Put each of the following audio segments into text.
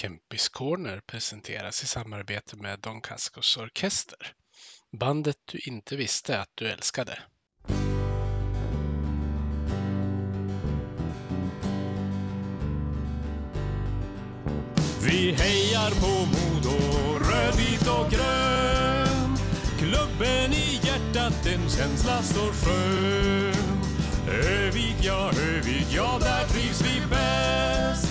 Kempis Corner presenteras i samarbete med Don Cascos Orkester. Bandet du inte visste att du älskade. Vi hejar på Modo, röd, vit och grön. Klubben i hjärtat, en känsla så skön. Övik, ja, Övik, ja, där trivs vi bäst.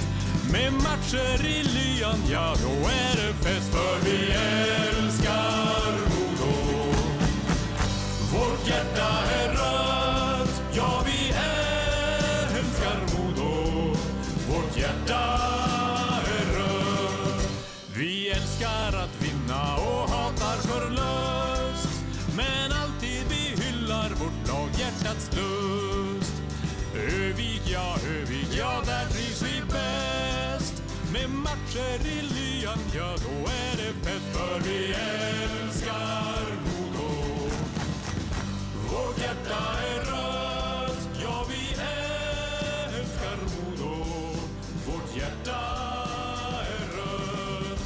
Med matcher i lyan, ja, då är det fest. För vi är Med i lyan, ja, då är det fest. För vi älskar Modo. Vårt hjärta är rött, ja, vi älskar Modo. Vårt hjärta är rött.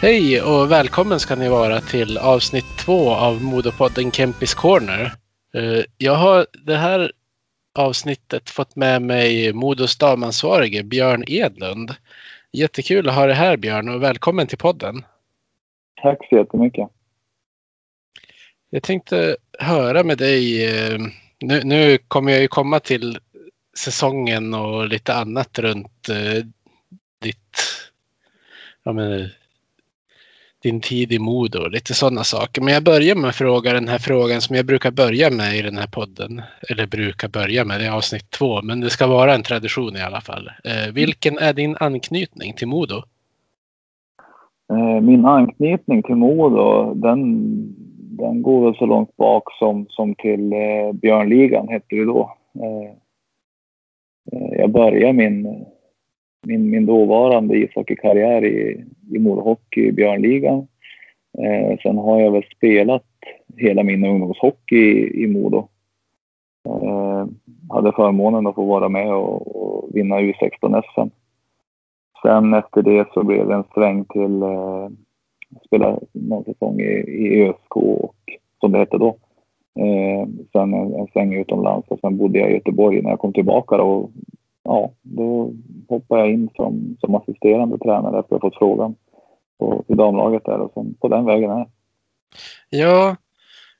Hej och välkommen ska ni vara till avsnitt två av Modopodden Kempis Corner. Eh, jag har det här avsnittet fått med mig Modos damansvarige Björn Edlund. Jättekul att ha dig här Björn och välkommen till podden. Tack så jättemycket. Jag tänkte höra med dig. eh, Nu, nu kommer jag ju komma till säsongen och lite annat runt eh, ditt, ja, men, din tid i Modo och lite sådana saker. Men jag börjar med att fråga den här frågan som jag brukar börja med i den här podden. Eller brukar börja med, det är avsnitt två, men det ska vara en tradition i alla fall. Eh, vilken är din anknytning till Modo? Eh, Min anknytning till Modo, den, den går väl så långt bak som, som till eh, Björnligan hette det då. Eh, eh, Jag började min, min, min dåvarande ishockeykarriär i, i Modo Hockey i Björnligan. Eh, sen har jag väl spelat hela min ungdomshockey i, i Modo. Eh, hade förmånen att få vara med och, och vinna U16 SM. Sen efter det så blev det en sväng till eh, spela någon säsong i, i ÖSK och som det hette då. Eh, sen en, en sväng utomlands och sen bodde jag i Göteborg när jag kom tillbaka då. Och, ja, då hoppade jag in som, som assisterande tränare efter att ha fått frågan på, i damlaget där och sen på den vägen är. Ja,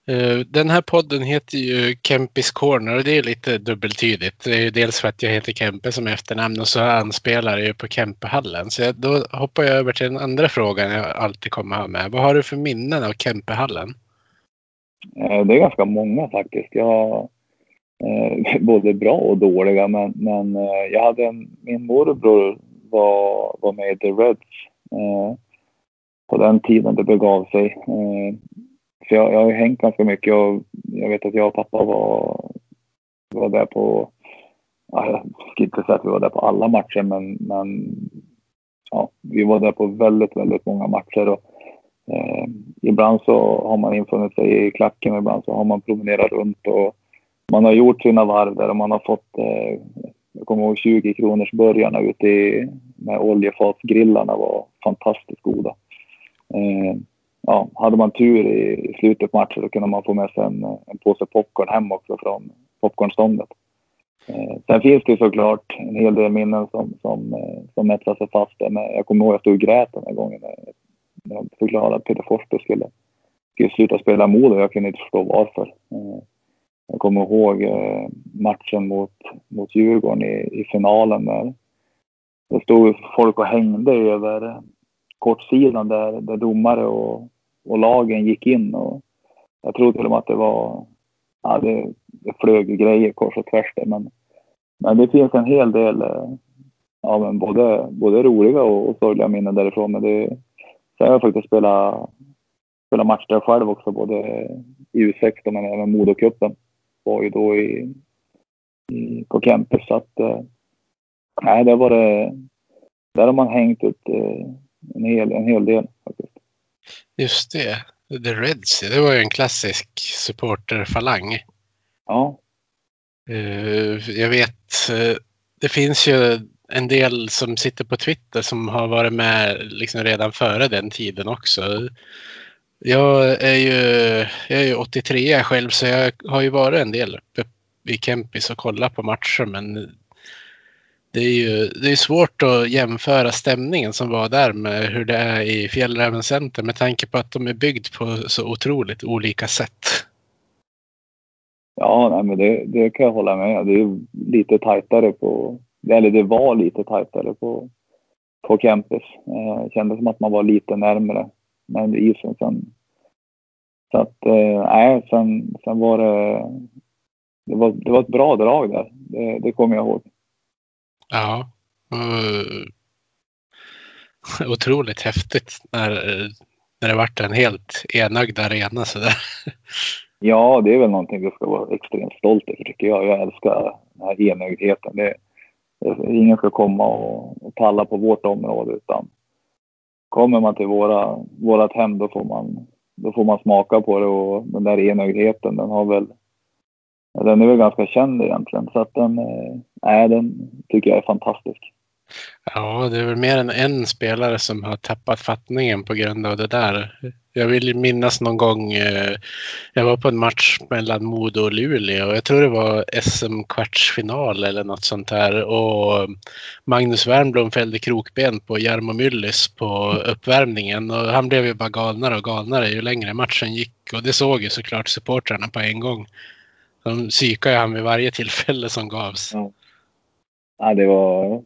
eh, den här podden heter ju Kempis Corner och det är lite dubbeltydigt. Det är ju dels för att jag heter Kempe som efternamn och så anspelar jag ju på Kempehallen. Så då hoppar jag över till den andra frågan jag alltid kommer ha med. Vad har du för minnen av Kempehallen? Eh, Det är ganska många faktiskt. Jag eh, både bra och dåliga, men, men eh, jag hade en, min morbror var, var med i The Reds eh, på den tiden det begav sig. Eh, så jag, jag har ju hängt ganska mycket och jag vet att jag och pappa var, var där på, ja, jag ska inte säga att vi var där på alla matcher, men, men ja, vi var där på väldigt, väldigt många matcher. Och, Eh, ibland så har man infunnit sig i klacken och ibland så har man promenerat runt och man har gjort sina varv där och man har fått, eh, jag kommer ihåg 20 kronors burgarna ute i, med oljefatsgrillarna var fantastiskt goda. Eh, ja, hade man tur i, i slutet på matchen så kunde man få med sig en, en påse popcorn hem också från popcornståndet. Eh, sen finns det ju såklart en hel del minnen som, som, eh, som etsar sig fast där. Men jag kommer ihåg att jag stod och grät den här gången när när de förklarade att Peter Forsberg skulle, skulle sluta spela Modo. Jag kunde inte förstå varför. Eh, jag kommer ihåg eh, matchen mot, mot Djurgården i, i finalen där det stod folk och hängde över kortsidan där, där domare och, och lagen gick in. Och jag tror till och med att det var, ja det, det flög grejer kors och tvärs där. Men, men det finns en hel del, eh, ja men både, både roliga och, och sorgliga minnen därifrån. Men det, Sen har jag faktiskt spelat, spelat match där själv också, både i U16 men även Modocupen. Var ju då i, i, på campus. Så att, eh, nej, det var det. Där har man hängt ut eh, en hel, en hel del faktiskt. Just det, The Reds, det var ju en klassisk supporterfalang. Ja, Eh, Jag vet, det finns ju en del som sitter på Twitter som har varit med liksom redan före den tiden också. Jag är ju, jag är ju 83 själv så jag har ju varit en del uppe i Kempis och kollat på matcher men det är ju det är svårt att jämföra stämningen som var där med hur det är i Fjällräven Center med tanke på att de är byggd på så otroligt olika sätt. Ja, nej, men det, det kan jag hålla med Det är lite tajtare på, eller det var lite tajtare på, på Kempis. Eh, kändes som att man var lite närmre med isen sen. Så att, eh, nej, sen, sen var det, det var, det var ett bra drag där. Det, det kommer jag ihåg. Ja. Uh, otroligt häftigt när, när det vart en helt enögd arena sådär. Ja, det är väl någonting du ska vara extremt stolt över tycker jag. Jag älskar den här enögdheten. Det, ingen ska komma och, och talla på vårt område utan kommer man till våra, vårat hem då får, man, då får man smaka på det och den där enögdheten den har väl den är väl ganska känd egentligen så att den, äh, den tycker jag är fantastisk. Ja, det är väl mer än en spelare som har tappat fattningen på grund av det där. Jag vill minnas någon gång, eh, jag var på en match mellan Modo och Luleå och jag tror det var SM-kvartsfinal eller något sånt där och Magnus Wernbloom fällde krokben på Jarmo Myllys på uppvärmningen och han blev ju bara galnare och galnare ju längre matchen gick och det såg ju såklart supportrarna på en gång. De psykade han vid varje tillfälle som gavs. Ja, ja det var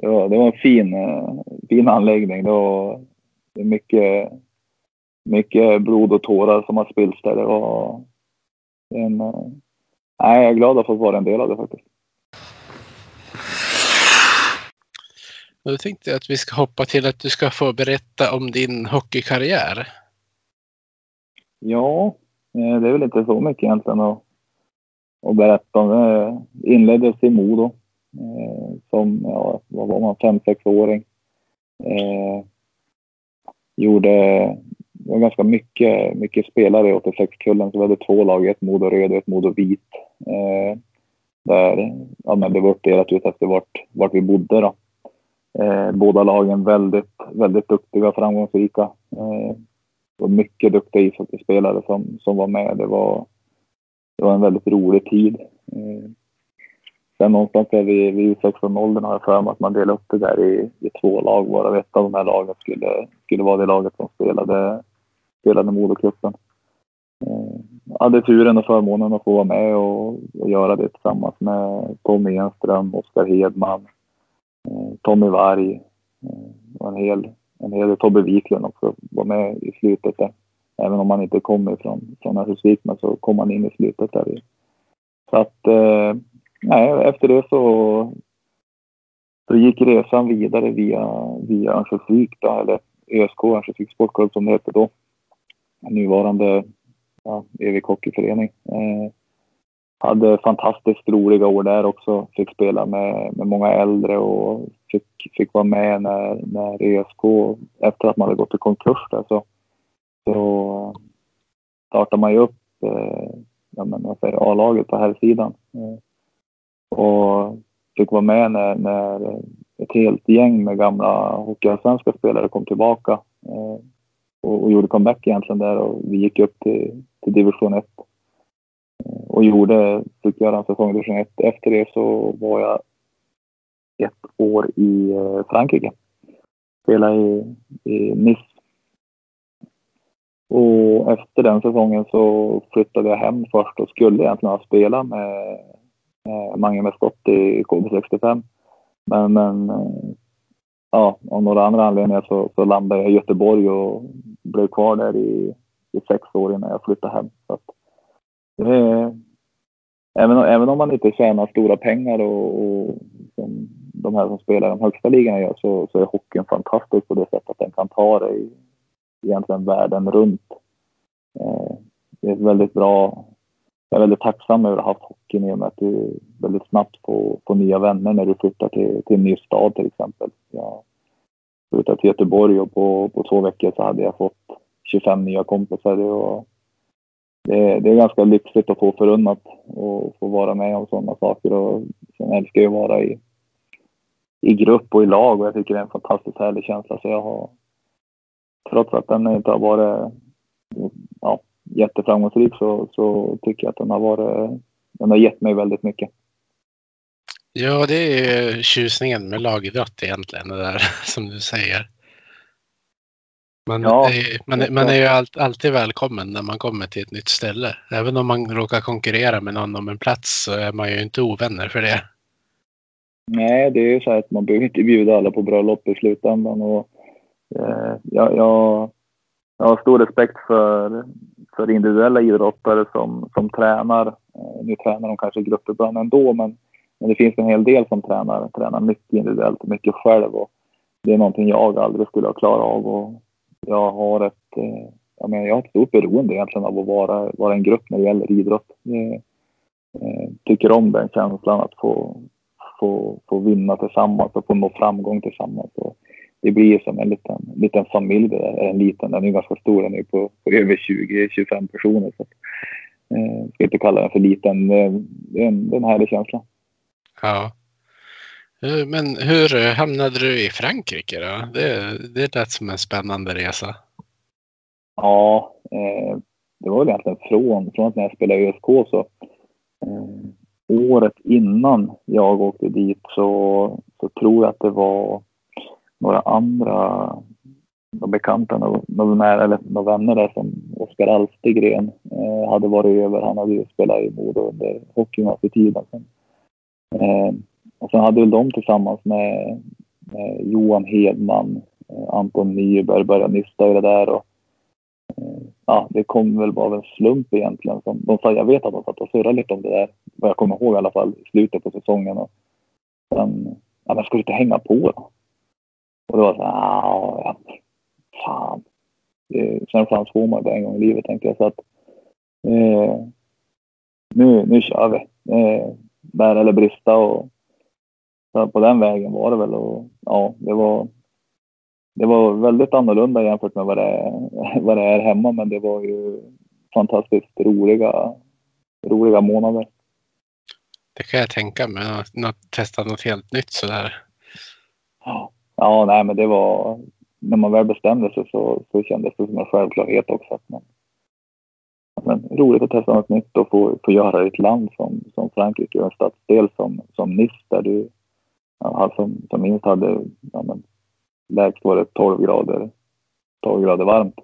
det var, det var en fin, eh, fin anläggning. Det var mycket, mycket blod och tårar som har spillts där. Det var en, nej, jag är glad att få vara en del av det faktiskt. Då tänkte jag att vi ska hoppa till att du ska få berätta om din hockeykarriär. Ja, eh, det är väl inte så mycket egentligen att, att berätta om. Det inleddes i Modo Eh, som, ja, vad var man, fem, sexåring. Eh, gjorde, var ganska mycket, mycket spelare i 86-kullen. Så vi hade två lag, ett Modo röd och ett Modo vit. Eh, där ja, men det var uppdelat ut efter vart, vart vi bodde. Då. Eh, båda lagen väldigt, väldigt duktiga och framgångsrika. Eh, det var mycket duktiga ishockeyspelare som, som var med. Det var, det var en väldigt rolig tid. Eh, Sen någonstans där vid, vid 16-åldern har jag för mig att man delade upp det där i, i två lag varav ett av de här lagen skulle, skulle vara det laget som spelade, spelade Modocupen. Jag eh, hade turen och förmånen att få vara med och, och göra det tillsammans med Tommy Enström, Oskar Hedman, eh, Tommy Varg eh, och en hel, en hel Tobbe Wiklund också var med i slutet där. Även om han inte kom ifrån från Örnsköldsvik så kom han in i slutet där. Så att eh, nej, efter det så, så gick resan vidare via, via Örnsköldsvik, eller ÖSK, Örnsköldsviks Sportklubb som det hette då. Nuvarande ja, Evik Hockeyförening. Eh, hade fantastiskt roliga år där också. Fick spela med, med många äldre och fick, fick vara med när, när ÖSK, efter att man hade gått i konkurs där, så, så eh, startade man ju upp eh, ja, A-laget på här sidan. Eh, och fick vara med när, när ett helt gäng med gamla hockeyallsvenska spelare kom tillbaka eh, och, och, gjorde comeback egentligen där och vi gick upp till, till division 1 eh, och gjorde, fick göra en säsong i division 1. Efter det så var jag ett år i eh, Frankrike. Spelade i, i Nice. Och efter den säsongen så flyttade jag hem först och skulle egentligen ha spelat med med Mange med skott i KB65. Men, men eh, ja, av några andra anledningar så, så landade jag i Göteborg och blev kvar där i, i sex år innan jag flyttade hem. Så att, eh, även, även om man inte tjänar stora pengar och, och som de här som spelar de högsta ligorna gör så, så är hockeyn fantastisk på det sättet att den kan ta dig egentligen världen runt. Eh, det är ett väldigt bra jag är väldigt tacksam över att ha haft hockeyn i och med att du väldigt snabbt får, får nya vänner när du flyttar till, till en ny stad till exempel. Jag flyttade till Göteborg och på, på två veckor så hade jag fått 25 nya kompisar. Och det, det är ganska lyxigt att få förunnat och få vara med om sådana saker. Och sen älskar jag att vara i, i grupp och i lag och jag tycker det är en fantastiskt härlig känsla. Så jag har, trots att den inte har varit ja, jätteframgångsrik så, så tycker jag att den har varit, den har gett mig väldigt mycket. Ja, det är tjusningen med lagidrott egentligen, det där som du säger. Man, Ja, är, man, man är ju all, alltid välkommen när man kommer till ett nytt ställe. Även om man råkar konkurrera med någon om en plats så är man ju inte ovänner för det. Nej, det är ju så att man behöver inte bjuda alla på bröllop i slutändan. Och, eh, jag, jag, jag har stor respekt för, för individuella idrottare som, som tränar. Eh, nu tränar de kanske grupper ibland ändå, men, men det finns en hel del som tränar, tränar mycket individuellt och mycket själv. Och det är någonting jag aldrig skulle ha klarat av. Och jag, har ett, eh, jag, menar, jag har ett stort beroende egentligen av att vara, vara en grupp när det gäller idrott. Jag jag eh, tycker om den känslan att få, få, få vinna tillsammans och få nå framgång tillsammans. Och det blir som en liten, liten familj det där. En liten, den är ganska stor, den är på, på över 20-25 personer. Så, att, eh, ska inte kalla den för liten. Det är en, det är en härlig känsla. Ja. Eh, Men hur eh, hamnade du i Frankrike då? Det, det lät som en spännande resa. Ja, eh, det var väl egentligen från, från att när jag spelade i ÖSK så eh, året innan jag åkte dit så, så tror jag att det var några andra några bekanta, några, några, eller några vänner där som Oskar Alstegren eh, hade varit över. Han hade ju spelat i Modo under hockeygymnasietiden. Eh, och sen hade väl de tillsammans med, med Johan Hedman, eh, Anton Nyberg börjat nysta i det där. Och, eh, ja, det kom väl bara av en slump egentligen. Som, de sa, jag vet att de satt och surrade lite om det där, vad jag kommer ihåg i alla fall, i slutet på säsongen. Och sen, ja men ska du inte hänga på då? Och det var så här, "Ah, ja, fan. Sen får man bara en gång i livet tänkte jag. Så att, eh, nu, nu kör vi. Eh, bära eller brista och så på den vägen var det väl. Och, ja, det var, det var väldigt annorlunda jämfört med vad det, är, vad det är hemma. Men det var ju fantastiskt roliga, roliga månader. Det kan jag tänka mig. Att testa något helt nytt sådär. Ja, ja nej, men det var... När man väl bestämde sig så, så kändes det som en självklarhet också. Att man, men roligt att testa något nytt och få, få göra det i ett land som, som Frankrike och en stadsdel som, som Nice där du ja, alltså, som, som minst hade ja, men, lägst var det 12 grader, 12 grader varmt.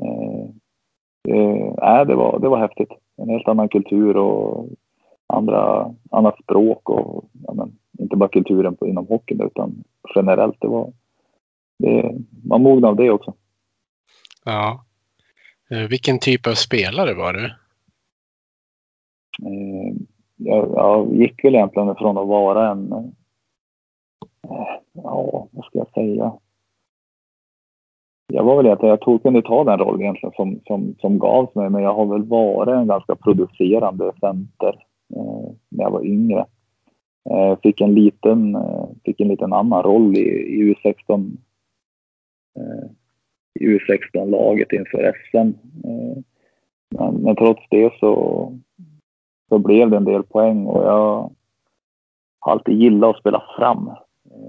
Eh, eh, det, var, det var häftigt. En helt annan kultur och andra, annat språk och ja, men, inte bara kulturen på, inom hockeyn utan generellt. Det var, det, man mognade av det också. Ja. Eh, Vilken typ av spelare var du? Eh, jag, jag gick väl egentligen från att vara en, eh, ja vad ska jag säga? Jag var väl att jag tog, kunde ta den rollen egentligen som, som, som gavs mig, men jag har väl varit en ganska producerande center eh, när jag var yngre. Eh, fick, en liten, eh, fick en liten annan roll i, i U16 eh, i U16-laget inför SM. Eh, men, men trots det så, så blev det en del poäng och jag har alltid gillat att spela fram. Eh,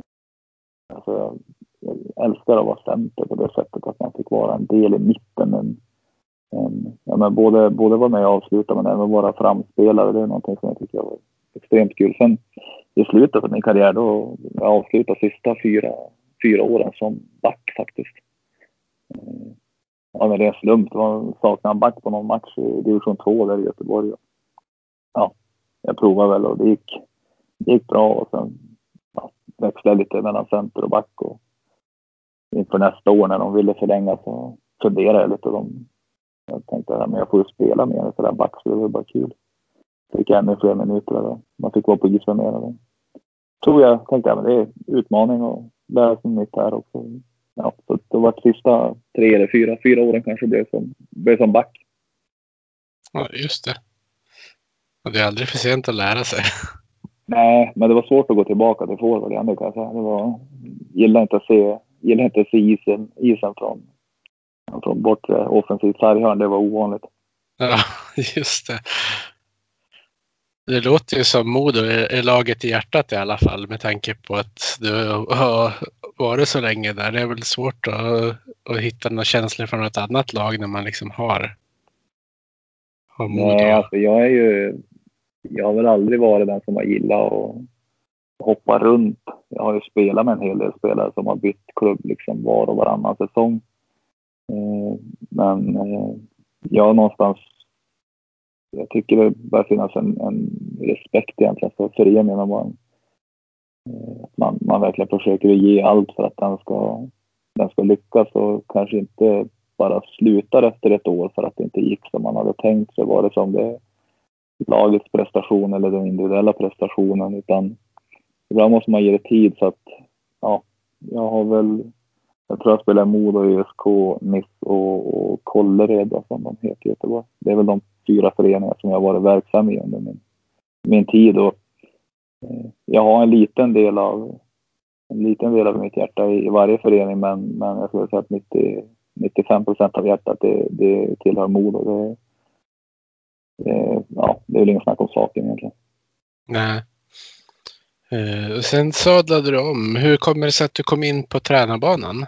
alltså jag, jag älskar att vara center på det sättet att man fick vara en del i mitten. En, en, ja, men både, både vara med och avsluta men även vara framspelare. Det är någonting som jag tycker jag extremt kul. Sen i slutet av min karriär då jag avslutade sista fyra, fyra åren som back faktiskt. Eh, av en ren det en slump. Det var saknade en back på någon match i division 2 där i Göteborg. Ja, jag provade väl och det gick, det gick bra och sen ja, växlade jag lite mellan center och back. Och inför nästa år när de ville förlänga så funderade jag lite. De, jag tänkte att jag får ju spela mer för back så det var bara kul. Fick ännu fler minuter. Där. Man fick vara på isen mer. Där. Tror jag tänkte att det är utmaning och lära sig nytt här också. Ja, så det var sista tre eller fyra, fyra åren kanske blev som, blev som back. Ja, just det. Och det är aldrig för sent att lära sig. Nej, men det var svårt att gå tillbaka till forward igen. Det kan jag säga. Det var, gillar inte att se, gillar inte att se isen, isen från, från bortre offensivt sarghörn. Det var ovanligt. Ja, just det. Det låter ju som Modo är laget i hjärtat i alla fall med tanke på att du har varit så länge där. Det är väl svårt att, att hitta några känslor från ett annat lag när man liksom har, har Modo. Nej, alltså jag är ju... Jag har väl aldrig varit den som har gillat att hoppa runt. Jag har ju spelat med en hel del spelare som har bytt klubb liksom var och varannan säsong. Eh, men eh, jag har någonstans jag tycker det bör finnas en, en respekt egentligen för föreningen eh, Att man, man, man verkligen försöker ge allt för att den ska, den ska lyckas och kanske inte bara slutar efter ett år för att det inte gick som man hade tänkt sig, vare sig om det är lagets prestation eller den individuella prestationen, utan ibland måste man ge det tid så att, ja, jag har väl, jag tror jag spelar Modo, ÖSK, NIF och, och Kållered som de heter i Göteborg. Det är väl de fyra föreningar som jag varit verksam i under min, min tid. Och, eh, jag har en liten del av en liten del av mitt hjärta i, i varje förening men, men jag skulle säga att 90, 95 procent av hjärtat det, det tillhör Modo. Det, det, ja, det är väl inget snack om saken egentligen. Nej. Uh, sen sadlade du om. Hur kommer det sig att du kom in på tränarbanan?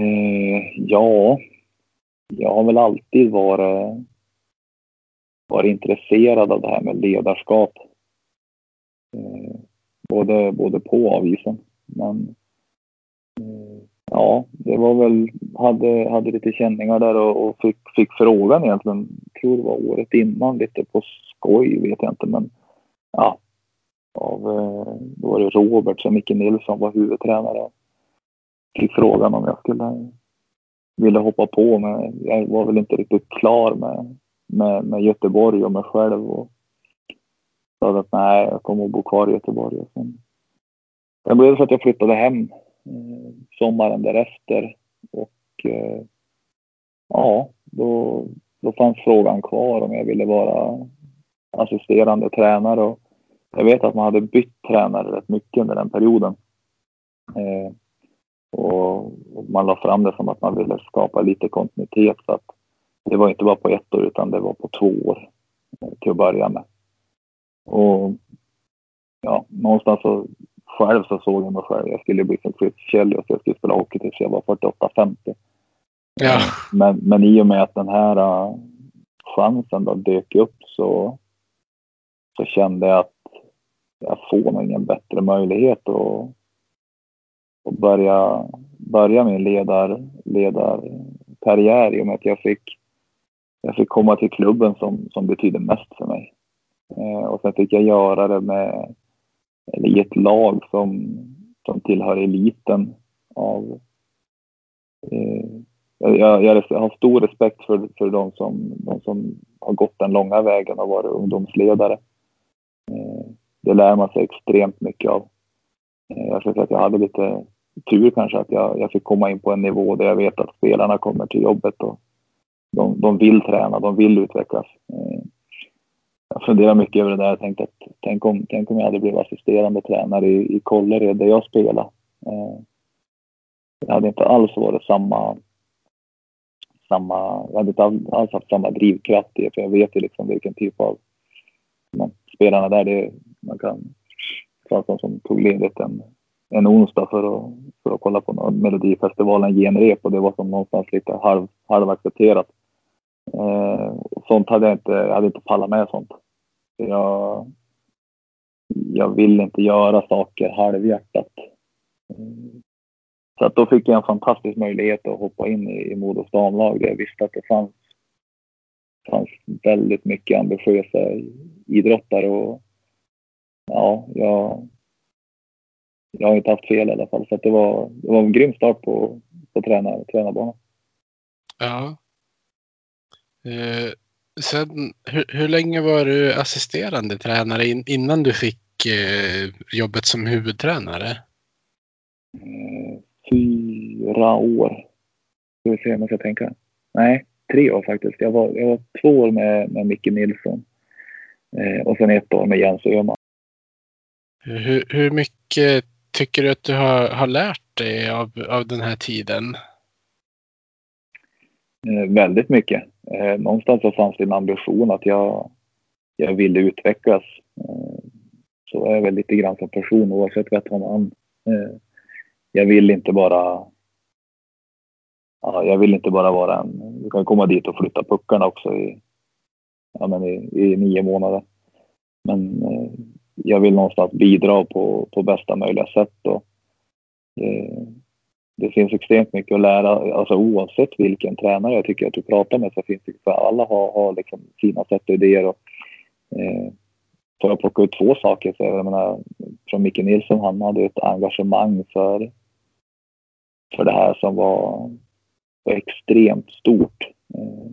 Uh, ja, jag har väl alltid varit, varit intresserad av det här med ledarskap. Eh, både, både på och av isen. Men eh, ja, det var väl, hade, hade lite känningar där och, och fick, fick frågan egentligen, tror det var året innan, lite på skoj vet jag inte men ja. Av, eh, då var det Robert som Micke Nilsson var huvudtränare. Fick frågan om jag skulle ville hoppa på men jag var väl inte riktigt klar med, med, med Göteborg och mig själv. Och sa att nej, jag kommer att bo kvar i Göteborg. Och sen, sen blev det så att jag flyttade hem eh, sommaren därefter och eh, ja, då, då fanns frågan kvar om jag ville vara assisterande tränare. Och jag vet att man hade bytt tränare rätt mycket under den perioden. Eh, och, man la fram det som att man ville skapa lite kontinuitet. Så att det var inte bara på ett år utan det var på två år eh, till att börja med. Och ja, någonstans så själv så såg jag mig själv. Jag skulle bli som Chris Chelios. Jag skulle spela hockey tills jag var 48-50. Ja. Men, men i och med att den här uh, chansen då dök upp så, så kände jag att jag får nog ingen bättre möjlighet att och börja, börja min ledar, ledarkarriär i och med att jag fick, jag fick komma till klubben som, som betyder mest för mig. Eh, och sen fick jag göra det med, eller i ett lag som, som tillhör eliten av eh, jag, jag, har stor respekt för, för de, som, de som har gått den långa vägen och varit ungdomsledare. Eh, det lär man sig extremt mycket av. Eh, jag skulle säga att jag hade lite tur kanske att jag, jag fick komma in på en nivå där jag vet att spelarna kommer till jobbet och de, de vill träna, de vill utvecklas. Eh, jag funderar mycket över det där. Jag tänkte att tänk om, tänk om jag hade blivit assisterande tränare i, i Kållered där jag spelade. Eh, det hade inte alls varit samma, samma, jag hade inte alls haft samma drivkraft i det, för jag vet ju liksom vilken typ av men, spelarna där, det, man kan, Fransson som tog ledigt en en onsdag för att, för att kolla på Melodifestivalen genrep och det var som någonstans lite halv, halvaccepterat. Eh, sånt hade jag inte, jag hade inte pallat med sånt. Jag, jag vill inte göra saker halvhjärtat. Så att då fick jag en fantastisk möjlighet att hoppa in i, i Modos damlag där jag visste att det fanns, fanns väldigt mycket ambitiösa idrottare och ja, jag, jag har inte haft fel i alla fall. Så det, var, det var en grym start på, på tränar, tränarbanan. Ja. Eh, sen, hur, hur, länge var du assisterande tränare in, innan du fick eh, jobbet som huvudtränare? Eh, fyra år. Ska vi se om jag ska tänka. Nej, tre år faktiskt. Jag var, jag var två år med, med Micke Nilsson eh, och sen ett år med Jens Öhman. Hur, hur mycket tycker du att du har, har lärt dig av, av den här tiden? Eh, väldigt mycket. Eh, någonstans så fanns det en ambition att jag, jag ville utvecklas. Eh, så är jag väl lite grann som person oavsett veteran. Eh, jag vill inte bara ja, jag vill inte bara vara en... Du kan komma dit och flytta puckarna också i, ja, men i, i nio månader. Men eh, jag vill någonstans bidra på, på bästa möjliga sätt. Och det, det finns extremt mycket att lära, alltså oavsett vilken tränare jag tycker att du pratar med så finns det, för alla har, har liksom sina sätt och idéer. Och, eh, får jag plocka ut två saker så jag menar, från Micke Nilsson, han hade ett engagemang för, för det här som var, var extremt stort. Eh,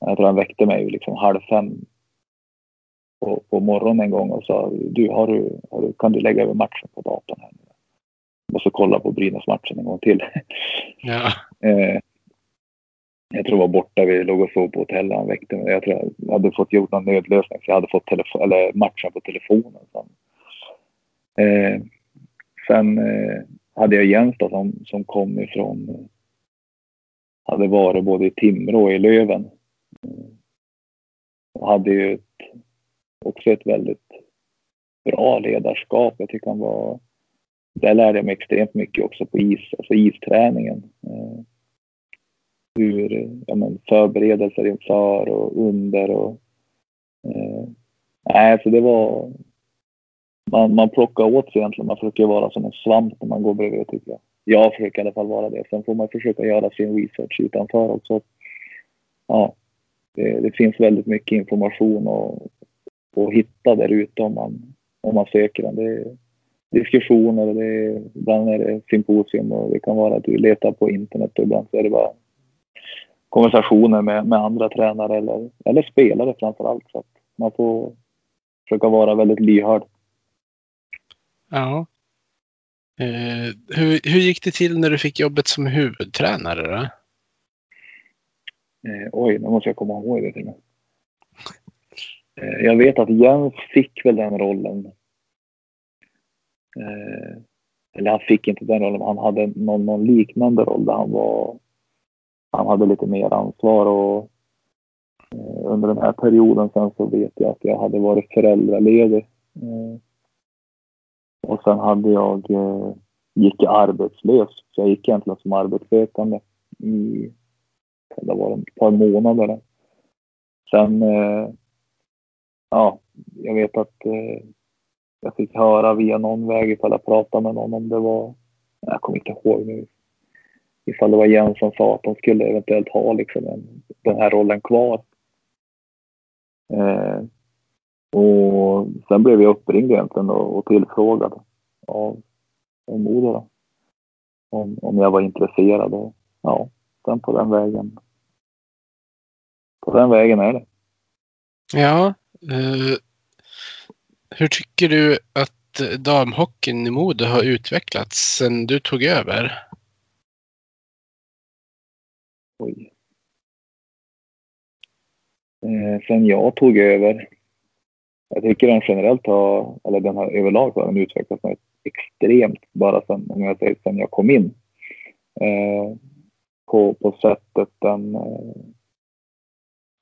jag tror han väckte mig liksom halv fem på, på morgonen en gång och sa du, har du, har du, kan du lägga över matchen på datorn här? Måste kolla på Brynäs-matchen en gång till. Ja. eh, jag tror jag var borta, vi låg och sov på hotellet. Han väckte mig. Jag tror jag hade fått gjort någon nödlösning för jag hade fått telefon, eller matchen på telefonen. Sen, eh, sen eh, hade jag Jens då, som, som kom ifrån, hade varit både i Timrå och i Löven. Eh, och hade ju också ett väldigt bra ledarskap. Jag tycker han var, där lärde jag mig extremt mycket också på is, alltså isträningen. Eh, hur ja, men, förberedelser inför och under. Och, eh, nej, så det var... Man, man plockar åt sig egentligen. Man försöker vara som en svamp när man går bredvid tycker jag. Jag försöker i alla fall vara det. Sen får man försöka göra sin research utanför också. Ja, det, det finns väldigt mycket information och, och hitta där ute om man, om man söker den. Det är diskussioner, det är, ibland är det symposium och det kan vara att du letar på internet och ibland så är det bara konversationer med, med andra tränare eller, eller spelare framför allt. Så att man får försöka vara väldigt lyhörd. Ja. Eh, hur, hur gick det till när du fick jobbet som huvudtränare? Då? Eh, oj, nu måste jag komma ihåg det till mig. Eh, Eh, jag vet att Jens fick väl den rollen. Eh, eller han fick inte den rollen, men han hade någon, någon liknande roll där han var han hade lite mer ansvar och eh, under den här perioden sen så vet jag att jag hade varit föräldraledig. Och sen hade jag, Gick jag arbetslös, så jag gick egentligen som arbetssökande i, det var ett par månader. Sen, ja, jag vet att eh, jag fick höra via någon väg ifall jag pratade med någon om det var, jag kommer inte ihåg nu ifall det var Jens som sa att de skulle eventuellt ha liksom en, den här rollen kvar. Eh, och sen blev jag uppringd egentligen och, och tillfrågad av, av Modo då, om, om jag var intresserad. Och, ja, sen på den vägen. På den vägen är det. Ja. Eh, hur tycker du att damhockeyn i Modo har utvecklats sedan du tog över? Oj. Eh, sen jag tog över. Jag tycker den generellt har, eller den har överlag har den utvecklats något extremt bara sen, om jag säger sen jag kom in. Eh, på, på sättet den, eh,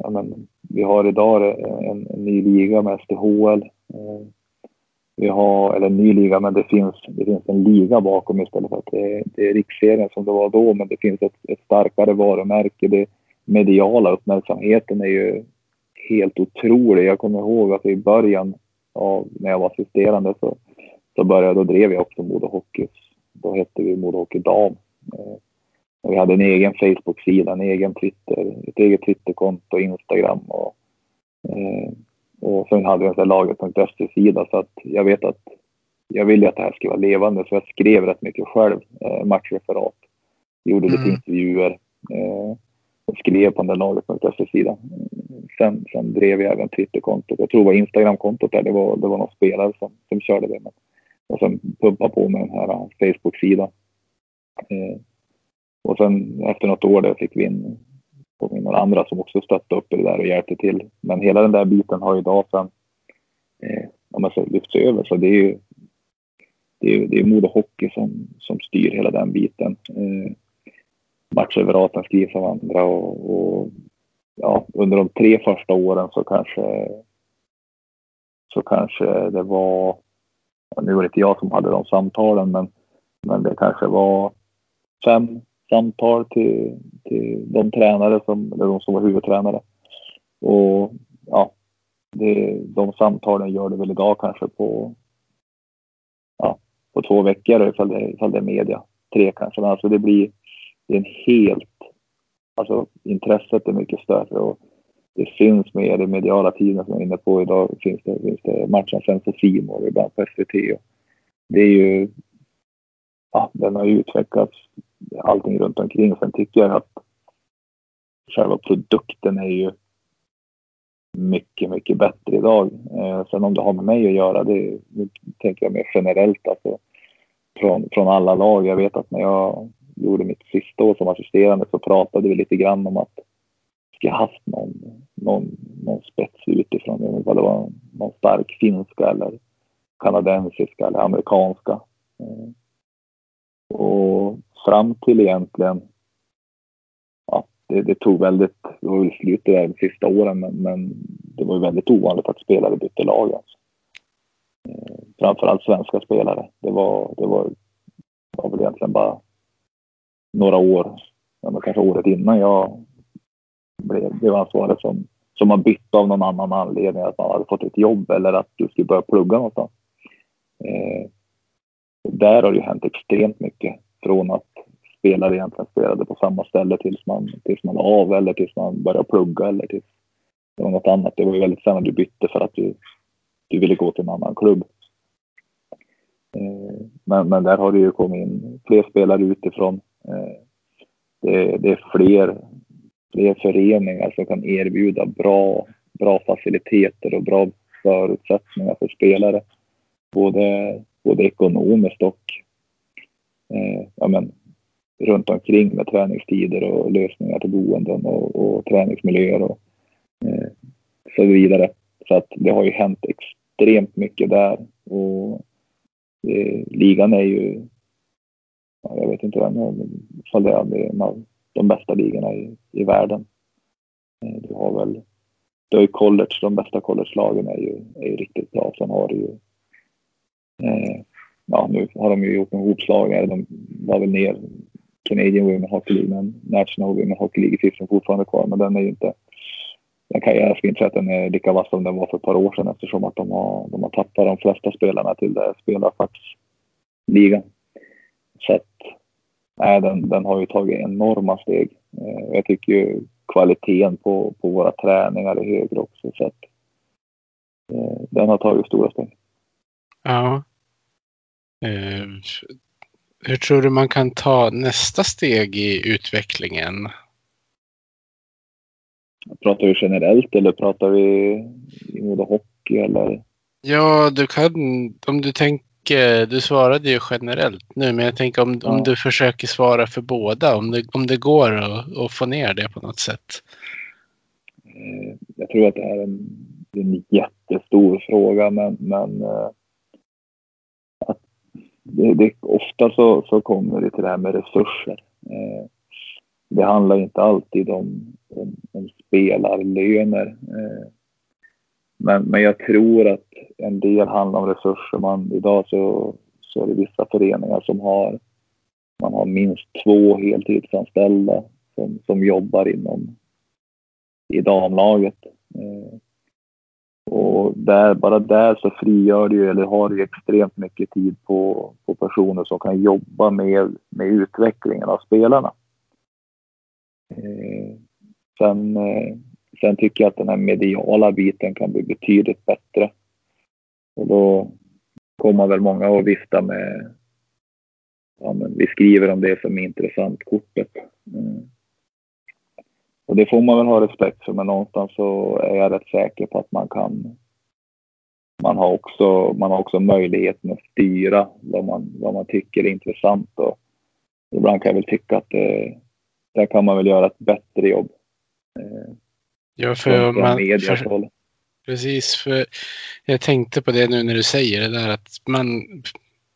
ja, men, vi har idag eh, en, en ny liga med SDHL. Eh, vi har, eller en ny liga, men det finns, det finns en liga bakom istället för att det, det är riksserien som det var då, men det finns ett, ett starkare varumärke. Det mediala uppmärksamheten är ju helt otrolig. Jag kommer ihåg att i början av när jag var assisterande så, så började, då drev jag också Modo Hockey. Då hette vi Modo Hockey Dam. Eh, Eh, vi hade en egen Facebook-sida, en egen Twitter, ett eget Twitterkonto, Instagram och eh, och sen hade jag en laget.se-sida så att jag vet att jag ville att det här skulle vara levande så jag skrev rätt mycket själv, eh, matchreferat. Gjorde lite mm. intervjuer eh, och skrev på den där laget.se-sidan. Sen, sen drev jag även Twitterkontot. Jag tror det var Instagramkontot där, det var, det var någon spelare som, som körde det. Men, och sen pumpa på med den här Facebook-sidan. Eh, och sen efter något år där fick vi in och några andra som också stöttade upp i det där och hjälpte till. Men hela den där biten har idag sen eh, om man säger, lyfts över. Så det är ju det är, det är Modo Hockey som, som styr hela den biten. Eh, matchöverraten skrivs av andra och, och, ja, under de tre första åren så kanske så kanske det var, nu var det inte jag som hade de samtalen, men, men det kanske var fem samtal till, till de tränare som, eller de som var huvudtränare. Och ja, det, de samtalen gör det väl idag kanske på, ja, på två veckor ifall det, ifall det är media. Tre kanske, men alltså det blir det är en helt, alltså intresset är mycket större och det finns mer i mediala tiden som jag är inne på idag. Finns det, finns det matchen sen på Simor ibland på SVT. Och det är ju, ja, den har ju utvecklats allting runt omkring. Sen tycker jag att själva produkten är ju mycket, mycket bättre idag. Eh, sen om det har med mig att göra, det, det tänker jag mer generellt. Alltså, från, från alla lag. Jag vet att när jag gjorde mitt sista år som assisterande så pratade vi lite grann om att vi haft någon, någon, någon spets utifrån. Jag vet inte vad det var, någon stark finska eller kanadensiska eller amerikanska. Eh, och fram till egentligen, ja, det, det tog väldigt, det var väl slut där de sista åren, men, men det var väldigt ovanligt att spelare bytte lag. Alltså. Eh, framförallt svenska spelare. Det var, det var, var väl egentligen bara några år, ja, kanske året innan jag blev, blev ansvarig alltså som, som har bytt av någon annan anledning, att man hade fått ett jobb eller att du skulle börja plugga någonstans. Eh, där har det ju hänt extremt mycket från att spelare egentligen spelade på samma ställe tills man, tills man av eller tills man började plugga eller tills det var något annat. Det var ju väldigt sällan du bytte för att du, du ville gå till en annan klubb. Eh, men, men där har det ju kommit in fler spelare utifrån. Eh, det, det är fler, fler föreningar som kan erbjuda bra, bra faciliteter och bra förutsättningar för spelare. Både, både ekonomiskt och eh, ja, men, runt omkring med träningstider och lösningar till boenden och, och träningsmiljöer och eh, så vidare. Så att det har ju hänt extremt mycket där. Och eh, ligan är ju, jag vet inte ifall det är en av de bästa ligorna i, i världen. Eh, du har väl, du har ju college, de bästa college-lagen är ju, är ju riktigt bra. Sen har du ju eh, ja, nu har de ju gjort en hopslagare. De var väl ner Canadian Women Hockey League, men National Women Hockey League finns fortfarande kvar, men den är ju inte... Den kan, jag ska inte säga att den är lika vass som den var för ett par år sedan eftersom att de har, de har tappat de flesta spelarna till det spelarfacksligan. Så att, nej, den, den har ju tagit enorma steg. Eh, jag tycker ju kvaliteten på, på våra träningar är högre också. Så att, eh, den har tagit stora steg. Ja. Eh, hur tror du man kan ta nästa steg i utvecklingen? Pratar vi generellt eller pratar vi i mode hockey eller? Ja, du kan om du tänker, du svarade ju generellt nu, men jag tänker om, ja. om du försöker svara för båda, om det, om det går att, att få ner det på något sätt. Eh, jag tror att det är en, en jättestor fråga, men, men eh, det, det, ofta så, så kommer det till det här med resurser. Eh, det handlar inte alltid om, om, om spelarlöner. Eh, men, men jag tror att en del handlar om resurser. Man, idag så, så är det vissa föreningar som har, man har minst två heltidsanställda som, som jobbar inom i damlaget. Eh, och där, bara där så frigör du eller har du extremt mycket tid på, på personer som kan jobba med, med utvecklingen av spelarna. Eh, sen, eh, sen tycker jag att den här mediala biten kan bli betydligt bättre. Och då kommer väl många att vifta med ja, men vi skriver om det som intressant-kortet. Mm. Och det får man väl ha respekt för, men någonstans så är jag rätt säker på att man kan. Man har också, man har också möjligheten att styra vad man, vad man tycker är intressant och ibland kan jag väl tycka att det, där kan man väl göra ett bättre jobb. Eh, ja, för man, för, precis, för jag tänkte på det nu när du säger det där att man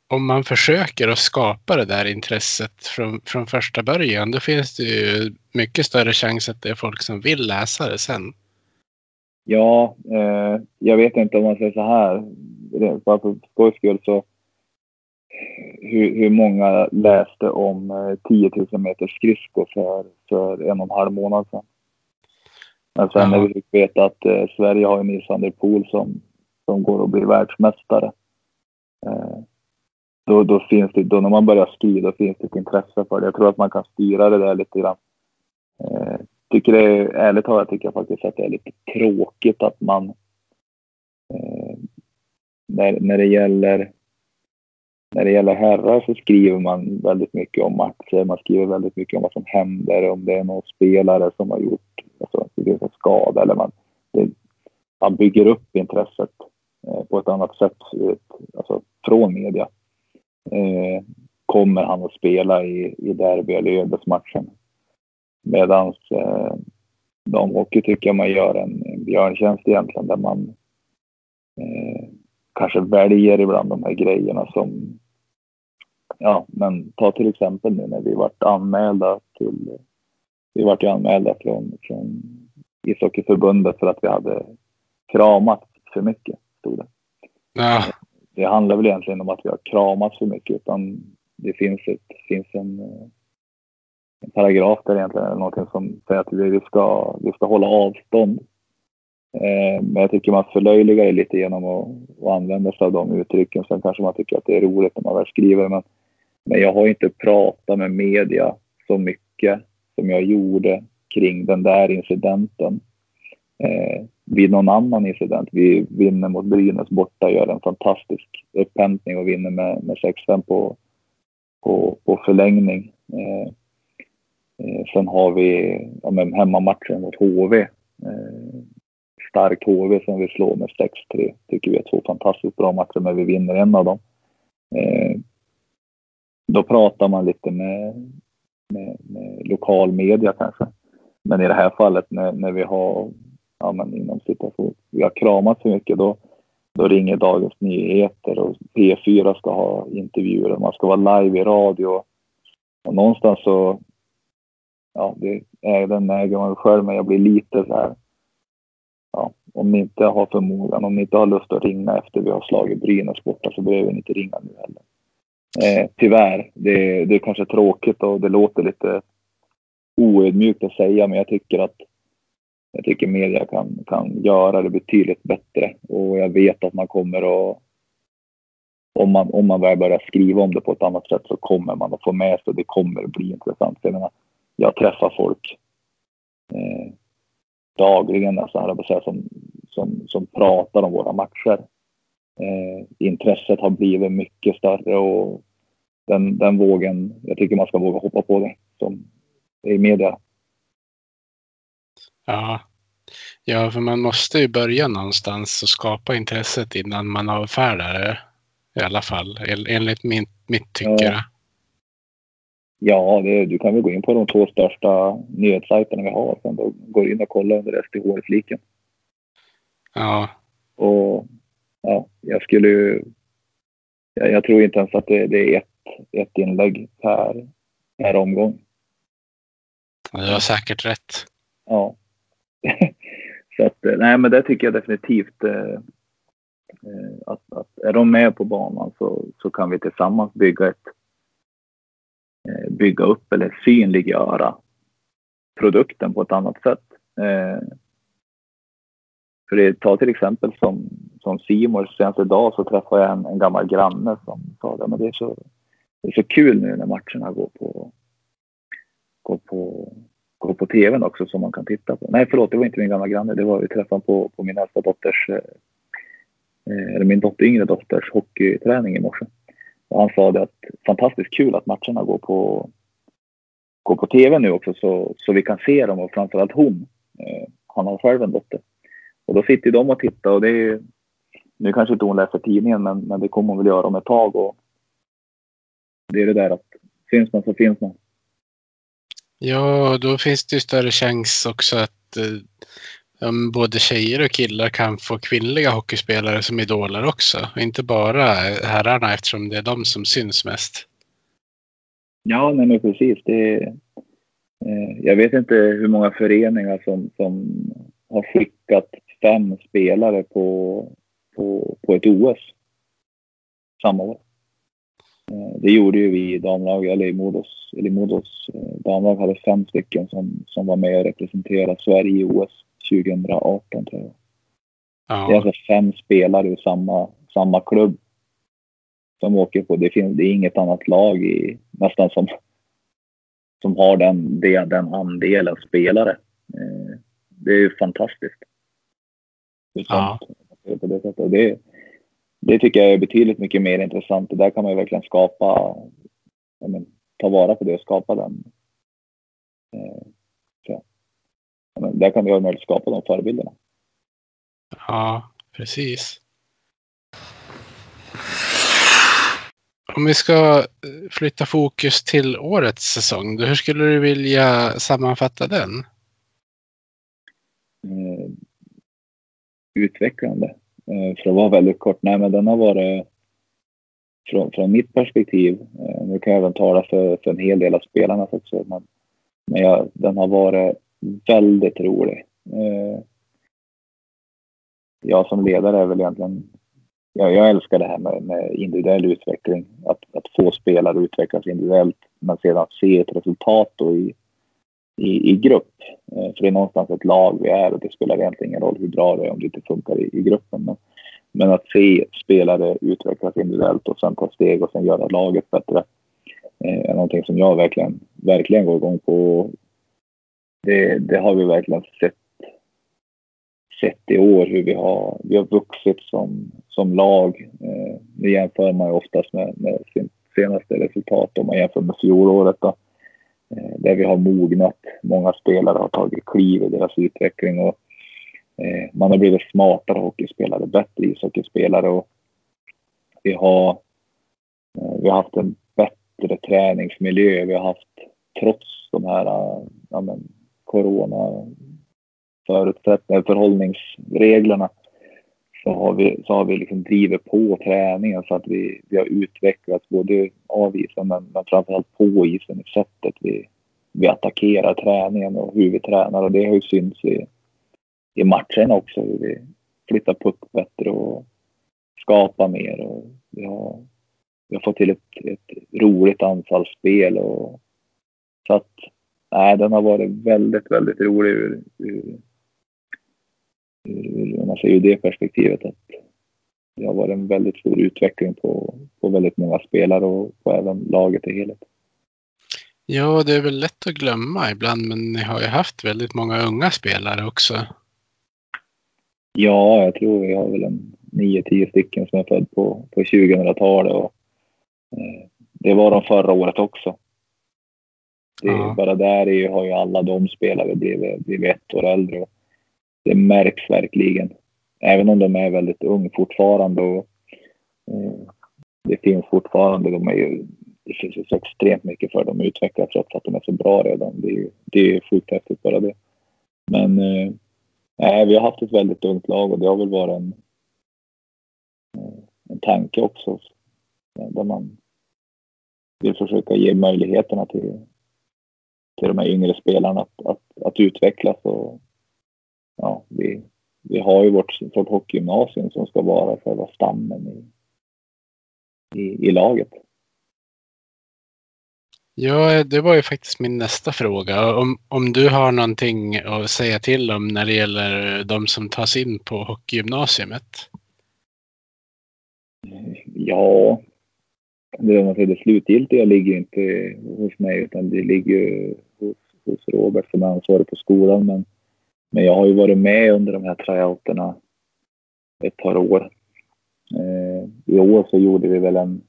om man försöker att skapa det där intresset från, från första början, då finns det ju mycket större chans att det är folk som vill läsa det sen. Ja, eh, jag vet inte om man säger så här. Bara för skojs skull så. Hur, hur många läste om eh, 10 000 meter skridsko för, för en och en halv månad sedan? Men sen när vi fick veta att eh, Sverige har en Nils van der Poel som, som går och blir världsmästare. Eh, då, då finns det, då när man börjar skriva, då finns det ett intresse för det. Jag tror att man kan styra det där lite grann. Eh, tycker det är, ärligt talat tycker jag faktiskt att det är lite tråkigt att man eh, när, när det gäller när det gäller herrar så skriver man väldigt mycket om matcher. Man skriver väldigt mycket om vad som händer, om det är någon spelare som har gjort alltså, det en skada eller man, det, man bygger upp intresset eh, på ett annat sätt eh, alltså, från media. Eh, kommer han att spela i, i derby eller ödesmatchen? Medan eh, damhockey tycker jag man gör en, en björntjänst egentligen där man eh, kanske väljer ibland de här grejerna som ja, men ta till exempel nu när vi vart anmälda till vi vart ju anmälda från, från ishockeyförbundet för att vi hade kramat för mycket, stod det. Ja. Det handlar väl egentligen om att vi har kramats för mycket utan det finns, ett, finns en, eh, en paragraf där egentligen, eller någonting som säger att vi ska, vi ska hålla avstånd. Eh, men jag tycker man förlöjligar det lite genom att, att använda sig av de uttrycken. Sen kanske man tycker att det är roligt när man väl skriver. Men, men jag har inte pratat med media så mycket som jag gjorde kring den där incidenten. Eh, vid någon annan incident. Vi vinner mot Brynäs borta, gör en fantastisk upphämtning och vinner med, med 6-5 på, på, på förlängning. Eh, eh, sen har vi ja, men hemmamatchen mot HV. Eh, stark HV som vi slår med 6-3. Tycker vi är två fantastiskt bra matcher, men vi vinner en av dem. Eh, då pratar man lite med, med, med lokal media kanske. Men i det här fallet när, när vi har, ja men inom situation, vi har kramat för mycket då, då ringer Dagens Nyheter och P4 ska ha intervjuer. Man ska vara live i radio. Och någonstans så, ja, det är den äger man själv, men jag blir lite så här, ja, om ni inte har förmågan, om ni inte har lust att ringa efter vi har slagit Brynäs borta så behöver ni inte ringa nu heller. Eh, tyvärr, det, det är kanske tråkigt och det låter lite oödmjukt att säga, men jag tycker att jag tycker media kan, kan göra det betydligt bättre och jag vet att man kommer att om man, om man väl börjar skriva om det på ett annat sätt så kommer man att få med sig det kommer att bli intressant. Jag, menar, jag träffar folk eh, dagligen alltså, nästan, säga, som, som, som pratar om våra matcher. Eh, intresset har blivit mycket större och den, den vågen, jag tycker man ska våga hoppa på det som är i media. Ja. ja, för man måste ju börja någonstans och skapa intresset innan man avfärdar det. I alla fall, enligt min, mitt tycke. Ja. Ja, det, du kan väl gå in på de två största nyhetssajterna vi har. Sen då går in och kollar under STH-fliken. Ja. Och ja, jag skulle ju... Jag, jag, tror inte ens att det, det är ett, ett inlägg per, per omgång. Du har säkert rätt. Ja. så att, eh, nej men det tycker jag definitivt. Eh, eh, att, att är de med på banan så, så kan vi tillsammans bygga ett Eh, bygga upp eller synliggöra produkten på ett annat sätt. Eh, för det, ta till exempel som, som Simor, senast idag så träffade jag en, en gammal granne som sa att det är så, det är så kul nu när matcherna går på, går på, gå på tvn också som man kan titta på. Nej förlåt, det var inte min gamla granne, det var vi träffade på, på min äldsta dotters, eh, eh eller min dotter, yngre dotters hockeyträning i morse. Och han sa det att fantastiskt kul att matcherna går på, går på tv nu också så, så vi kan se dem och framförallt hon. Eh, han har själv en dotter. Och då sitter de och tittar och det är nu kanske inte hon läser tidningen men, men det kommer hon väl göra om ett tag och det är det där att finns man så finns man. Ja, då finns det ju större chans också att eh, både tjejer och killar kan få kvinnliga hockeyspelare som idoler också. Inte bara herrarna eftersom det är de som syns mest. Ja, nej men precis. Det, eh, jag vet inte hur många föreningar som, som har skickat fem spelare på, på, på ett OS samma år. Eh, det gjorde ju vi i damlaget, eller i Modos, eller i Modos eh, damlag hade fem stycken som, som var med och representerade Sverige i OS 2018 tror jag. Ja. Det är alltså fem spelare ur samma, samma klubb som åker på. Det, finns, det är inget annat lag i, nästan som, som har den, den andelen spelare. Eh, det är ju fantastiskt. Ja. Det. Det, det tycker jag är betydligt mycket mer intressant och där kan man ju verkligen skapa, men, ta vara på det och skapa den. Eh, så. Men där kan vi ha möjlighet att skapa de förebilderna. Ja, precis. Om vi ska flytta fokus till årets säsong, hur skulle du vilja sammanfatta den? Eh, utvecklande. Eh, för att vara väldigt kort. Nej, men den har varit från, från mitt perspektiv. Eh, nu kan jag även tala för, för en hel del av spelarna också. Men, men jag, den har varit väldigt rolig. Eh, jag som ledare är väl egentligen Ja, jag älskar det här med, med, individuell utveckling. Att, att få spelare att utvecklas individuellt men sedan se ett resultat då i, i, i grupp. Eh, för det är någonstans ett lag vi är och det spelar egentligen ingen roll hur bra det är om det inte funkar i, i gruppen. Men, men att se spelare utvecklas individuellt och sen ta steg och sen göra laget bättre eh, är någonting som jag verkligen, verkligen går igång på. Det, det har vi verkligen sett, sett i år hur vi har, vi har vuxit som, som lag. Eh, nu jämför man ju oftast med, med sin senaste resultat om man jämför med fjolåret. Då. Eh, där vi har mognat. Många spelare har tagit kliv i deras utveckling och eh, man har blivit smartare hockeyspelare, bättre ishockeyspelare och vi har, eh, vi har haft en bättre träningsmiljö. Vi har haft, trots de här ja, men, corona förhållningsreglerna, så har vi, så har vi liksom drivit på träningen så att vi, vi har utvecklats både av isen men, men framförallt på isen i sättet vi, vi attackerar träningen och hur vi tränar. Och det har ju synts i, i matchen också hur vi flyttar puck bättre och skapar mer. Och vi har, vi har fått till ett, ett roligt anfallsspel och så att nej, den har varit väldigt, väldigt rolig ur, ur om man ser ur det perspektivet att det har varit en väldigt stor utveckling på, på väldigt många spelare och på även laget i helhet. Ja, det är väl lätt att glömma ibland, men ni har ju haft väldigt många unga spelare också. Ja, jag tror vi har väl en 9-10 stycken som är född på, på 2000-talet och eh, det var de förra året också. Det, ja. Bara där är, har ju alla de spelare blivit, blivit ett år äldre. Och det märks verkligen. Även om de är väldigt unga fortfarande och eh, det finns fortfarande, de är ju, det finns ju så extremt mycket för dem att utveckla trots att de är så bra redan. Det är, det är sjukt häftigt bara det. Men eh, vi har haft ett väldigt ungt lag och det har väl varit en, eh, en tanke också där man vill försöka ge möjligheterna till, till de här yngre spelarna att, att, att utvecklas och ja, vi, vi har ju vårt, vårt hockeygymnasium som ska vara själva stammen i, i, i laget. Ja, det var ju faktiskt min nästa fråga. Om, om du har någonting att säga till om när det gäller de som tas in på hockeygymnasiet? Ja, det, det slutgiltiga ligger inte hos mig utan det ligger hos, hos Robert som är ansvarig på skolan. Men men jag har ju varit med under de här tryouterna ett par år. Eh, I år så gjorde vi väl en,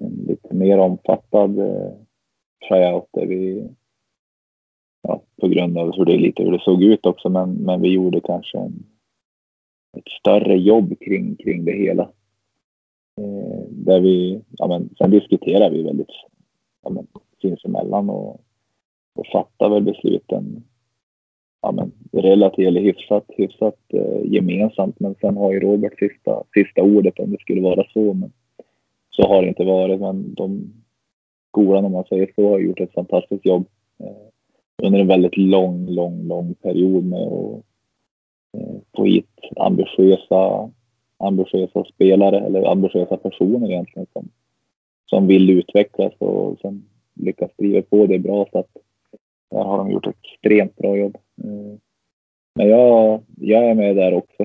en lite mer omfattad eh, tryout där vi, ja, på grund av hur det, lite hur det såg ut också, men, men vi gjorde kanske en, ett större jobb kring, kring det hela. Eh, där vi, ja men sen diskuterar vi väldigt ja, men, sinsemellan och, och fattar väl besluten ja, men, relativt eller hyfsat, hyfsat eh, gemensamt. Men sen har ju Robert sista, sista ordet om det skulle vara så. Men så har det inte varit. Men de, skolan om man säger så har gjort ett fantastiskt jobb eh, under en väldigt lång, lång, lång period med att eh, få hit ambitiösa, ambitiösa spelare eller ambitiösa personer egentligen som, som vill utvecklas och som lyckas driva på det bra. Så att där har de gjort ett extremt bra jobb. Eh, men jag, jag är med där också.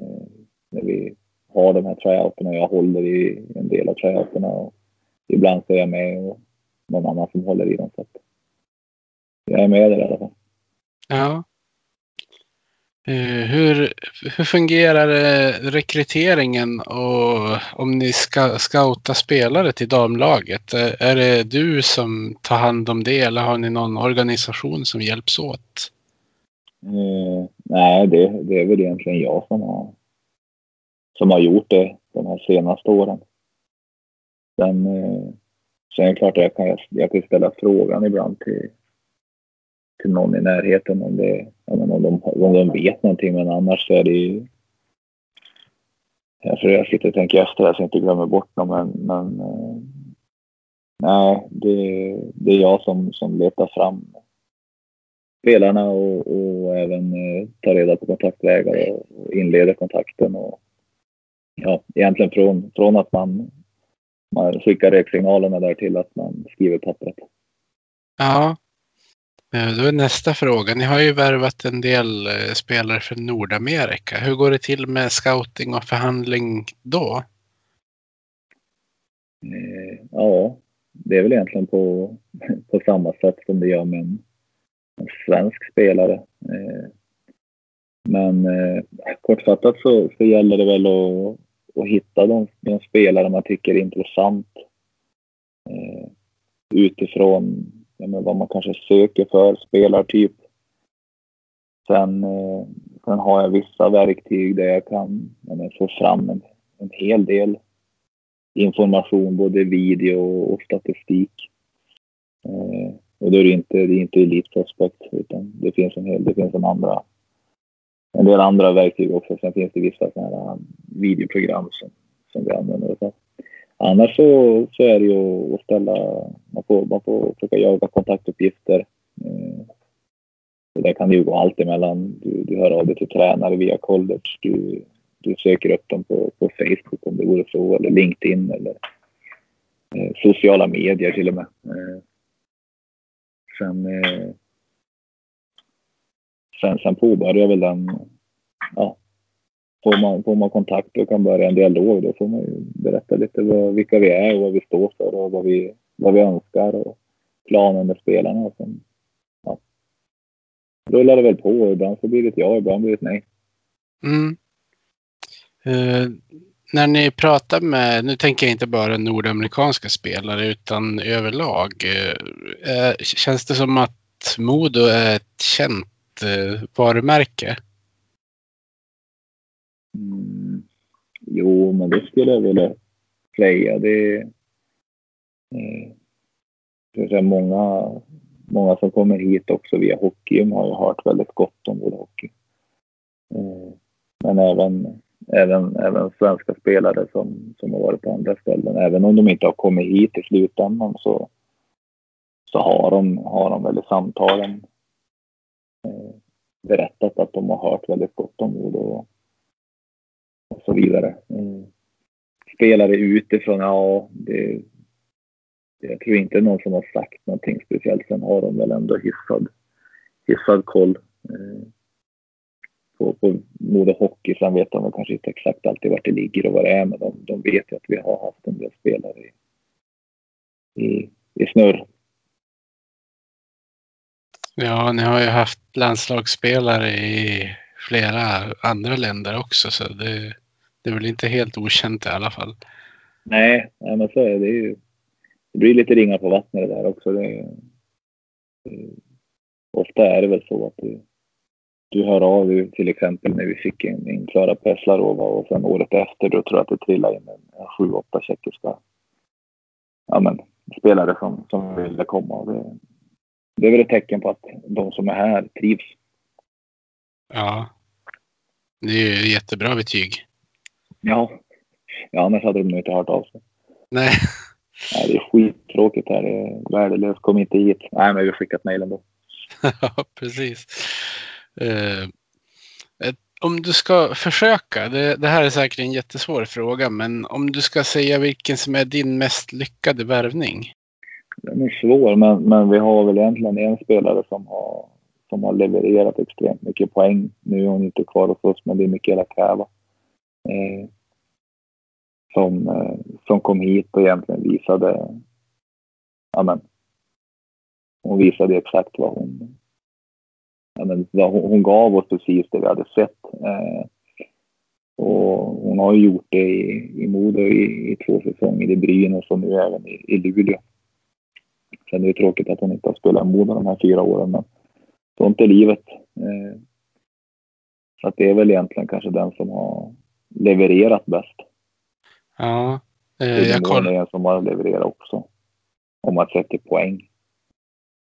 Eh, när vi har de här tryouterna. Jag håller i en del av tryouterna och ibland så är jag med och någon annan som håller i dem. Så jag är med där i alla fall. Ja. Eh, hur, hur fungerar eh, rekryteringen och om ni ska scouta spelare till damlaget? Eh, är det du som tar hand om det eller har ni någon organisation som hjälps åt? Mm, nej, det, det är väl egentligen jag som har, som har gjort det de här senaste åren. Sen, sen är det klart att jag kan, jag kan ställa frågan ibland till, till någon i närheten om, det, om, de, om de vet någonting. Men annars så är det ju... Jag, jag sitter och tänker efter här så jag inte glömmer bort dem. Men, men eh, nej, det, det är jag som, som letar fram spelarna och, och även eh, tar reda på kontaktvägar och, inleder kontakten. Och, ja, egentligen från, från att man, man skickar röksignalerna där till att man skriver pappret. Ja, Eh, då är nästa fråga. Ni har ju värvat en del eh, spelare från Nordamerika. Hur går det till med scouting och förhandling då? Eh, ja, det är väl egentligen på, på samma sätt som det gör med en, en svensk spelare. Men kortfattat så, så gäller det väl att, att hitta de, de spelare man tycker är intressant utifrån ja, vad man kanske söker för spelartyp. Sen, eh, sen har jag vissa verktyg där jag kan ja, få fram en, en hel del information, både video och statistik. Eh, och då är det inte, det är inte Elite Prospect utan det finns en hel, det finns en andra en del andra verktyg också. Sen finns det vissa sådana här eh, videoprogram som, som vi använder. Så annars så, så är det ju att ställa, man får, man får försöka jaga kontaktuppgifter. Eh, det där kan det ju gå allt emellan. Du, du hör av dig till tränare via college. Du, du söker upp dem på, på Facebook om det vore så, eller LinkedIn eller eh, sociala medier till och med. Eh, sen, eh, sen, sen påbörjar väl den, ja, får man, får man kontakt och kan börja en dialog då får man ju berätta lite vad, vilka vi är och vad vi står för och vad vi, vad vi önskar och planen med spelarna. Och sen, ja, rullar det väl på. Ibland så blir det ett ja, ibland blir det ett nej. Mm. Uh, när ni pratar med, nu tänker jag inte bara nordamerikanska spelare utan överlag. Uh, känns det som att Modo är ett känt uh, varumärke? Mm. Jo, men det skulle jag vilja säga. Det eh, många, många som kommer hit också via hockeyn har ju hört väldigt gott om vår hockey. Eh, men även, även, även svenska spelare som, som har varit på andra ställen. Även om de inte har kommit hit i slutändan så, så har de, har de väl i samtalen eh, berättat att de har hört väldigt gott om det. och och så vidare. Mm. Spelare utifrån, ja, det, jag tror inte någon som har sagt någonting speciellt. Sen har de väl ändå hyfsad, hyfsad koll eh, på, på Modo Hockey. Sen vet de kanske inte exakt alltid vart det ligger och vad det är, men de, de vet ju att vi har haft en del spelare i, i, i snurr. Ja, ni har ju haft landslagsspelare i flera andra länder också, så det, det är väl inte helt okänt i alla fall. Nej, nej men så är det ju. Det blir lite ringar på vattnet där också. Det, det, ofta är det väl så att du, du hör av dig till exempel när vi fick in, in Klara Peslarova och sen året efter då tror jag att det trillade in en sju, åtta tjeckiska ja, men, spelare som, som ville komma. Det, det är väl ett tecken på att de som är här trivs. Ja. Det är ju jättebra betyg. Ja. Ja, annars hade de nog inte hört av sig. Nej. Nej, det är skittråkigt här. Det är värdelöst. Kom inte hit. Nej, men vi har skickat mejl ändå. ja, precis. Ett om du ska försöka, det, det, här är säkert en jättesvår fråga, men om du ska säga vilken som är din mest lyckade värvning? Den är svår, men, men vi har väl egentligen en spelare som har, som har levererat extremt mycket poäng. Nu är hon inte kvar hos oss, men det är Mikaela Käva. Eh, som, eh, som kom hit och egentligen visade, amen, hon visade exakt vad hon, amen, vad hon, hon gav oss precis det vi hade sett. Eh, och hon har ju gjort det i, i Modo i, i två säsonger i Brynäs och nu även i, i Luleå. Sen är det tråkigt att hon inte har spelat i Modo de här fyra åren, men sånt är livet. Eh, så att det är väl egentligen kanske den som har levererat bäst. Ja. Eh, jag koll... är som har levererat också. Om man sätter poäng.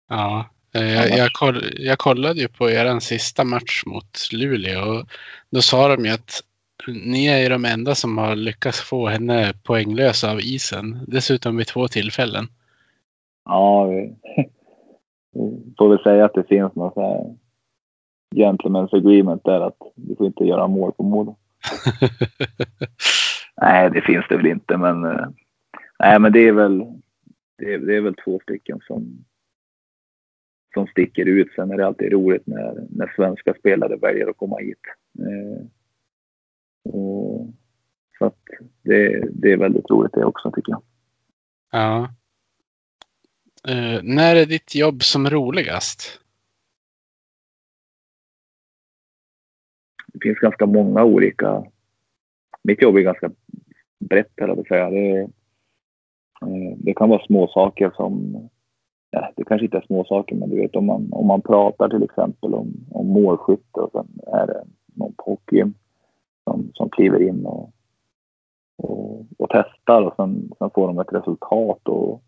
Ja. Eh, jag, jag, koll, jag, kollade ju på er sista match mot Luleå och då sa de ju att ni är ju de enda som har lyckats få henne poänglös av isen. Dessutom vid två tillfällen. Ja, vi får väl säga att det finns något så här gentleman's agreement där att vi får inte göra mål på Modo. nej, det finns det väl inte, men eh, nej, men det är väl. Det är, det är väl två stycken som som sticker ut. Sen är det alltid roligt när, när svenska spelare väljer att komma hit. Eh, och, så att det, det är väldigt roligt det också tycker jag. Ja. Uh, när är ditt jobb som roligast? Det finns ganska många olika. Mitt jobb är ganska brett, eller säga. Det, eh, det kan vara små saker som ja, det kanske inte är små saker, men du vet om man, om man pratar till exempel om, om målskytte och sen är det någon på hockeyn som, som kliver in och, och, och testar och sen, sen, får de ett resultat och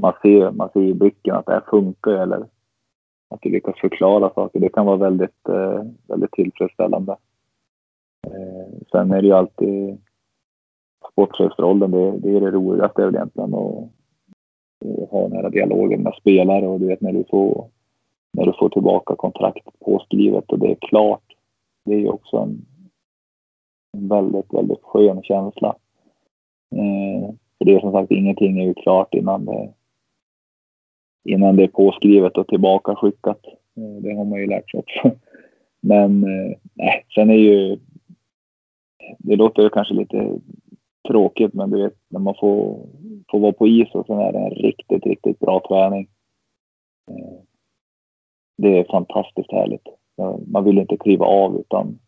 man ser, man ser i blicken att det här funkar eller att du lyckas förklara saker. Det kan vara väldigt, eh, väldigt tillfredsställande. Eh, sen är det ju alltid sportchefsrollen, det, det är det roligaste egentligen. Och, och ha den här dialogen med spelare och du vet när du får, när du får tillbaka kontrakt påskrivet och det är klart. Det är ju också en, en väldigt, väldigt skön känsla. Eh, för det är som sagt ingenting är ju klart innan det, innan det är påskrivet och tillbaka skickat. Eh, det har man ju lärt sig också. Men eh, nej, sen är ju det låter kanske lite tråkigt, men du vet när man får, får vara på is och sen är det en riktigt, riktigt bra träning. Eh, det är fantastiskt härligt. Man vill inte kliva av utan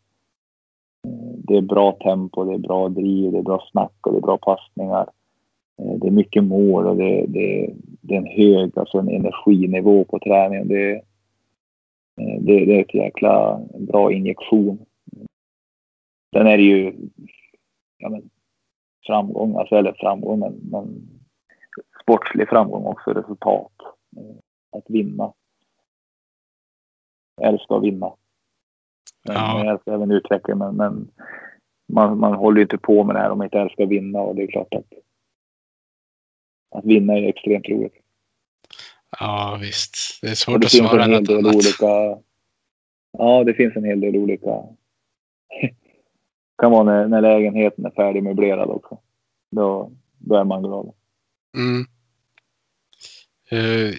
det är bra tempo, det är bra driv, det är bra snack och det är bra passningar. Det är mycket mål och det, det, det är en hög alltså en energinivå på träningen. Det, det, det är ett jäkla bra injektion. Sen är det ju ja, men, framgång, alltså, eller framgång, men, men sportslig framgång också, resultat. Eh, att vinna. Jag älskar att vinna. Men ja. Jag älskar även utveckling, men, men man, man håller ju inte på med det här om man inte älskar att vinna och det är klart att att vinna är extremt roligt. Ja visst, det är svårt det att svara något annat. Olika, ja, det finns en hel del olika kan vara när, när lägenheten är färdigmöblerad också. Då, då är man glad. Mm. Uh,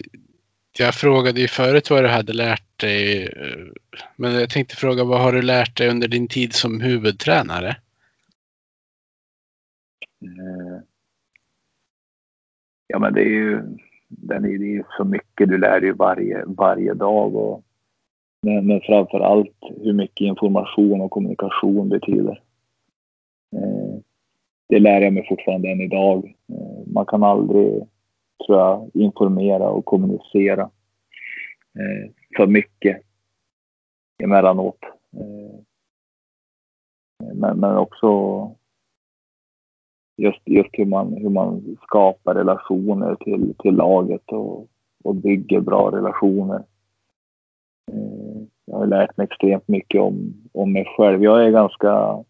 jag frågade ju förut vad du hade lärt dig. Uh, men jag tänkte fråga vad har du lärt dig under din tid som huvudtränare? Uh, ja men det är ju den är, det är så mycket du lär dig varje, varje dag. Och, men, men framför allt hur mycket information och kommunikation betyder. Eh, det lär jag mig fortfarande än idag. Eh, man kan aldrig, tror jag, informera och kommunicera eh, för mycket emellanåt. Eh, men, men också just, just hur, man, hur man skapar relationer till, till laget och, och bygger bra relationer. Eh, jag har lärt mig extremt mycket om, om mig själv. Jag är ganska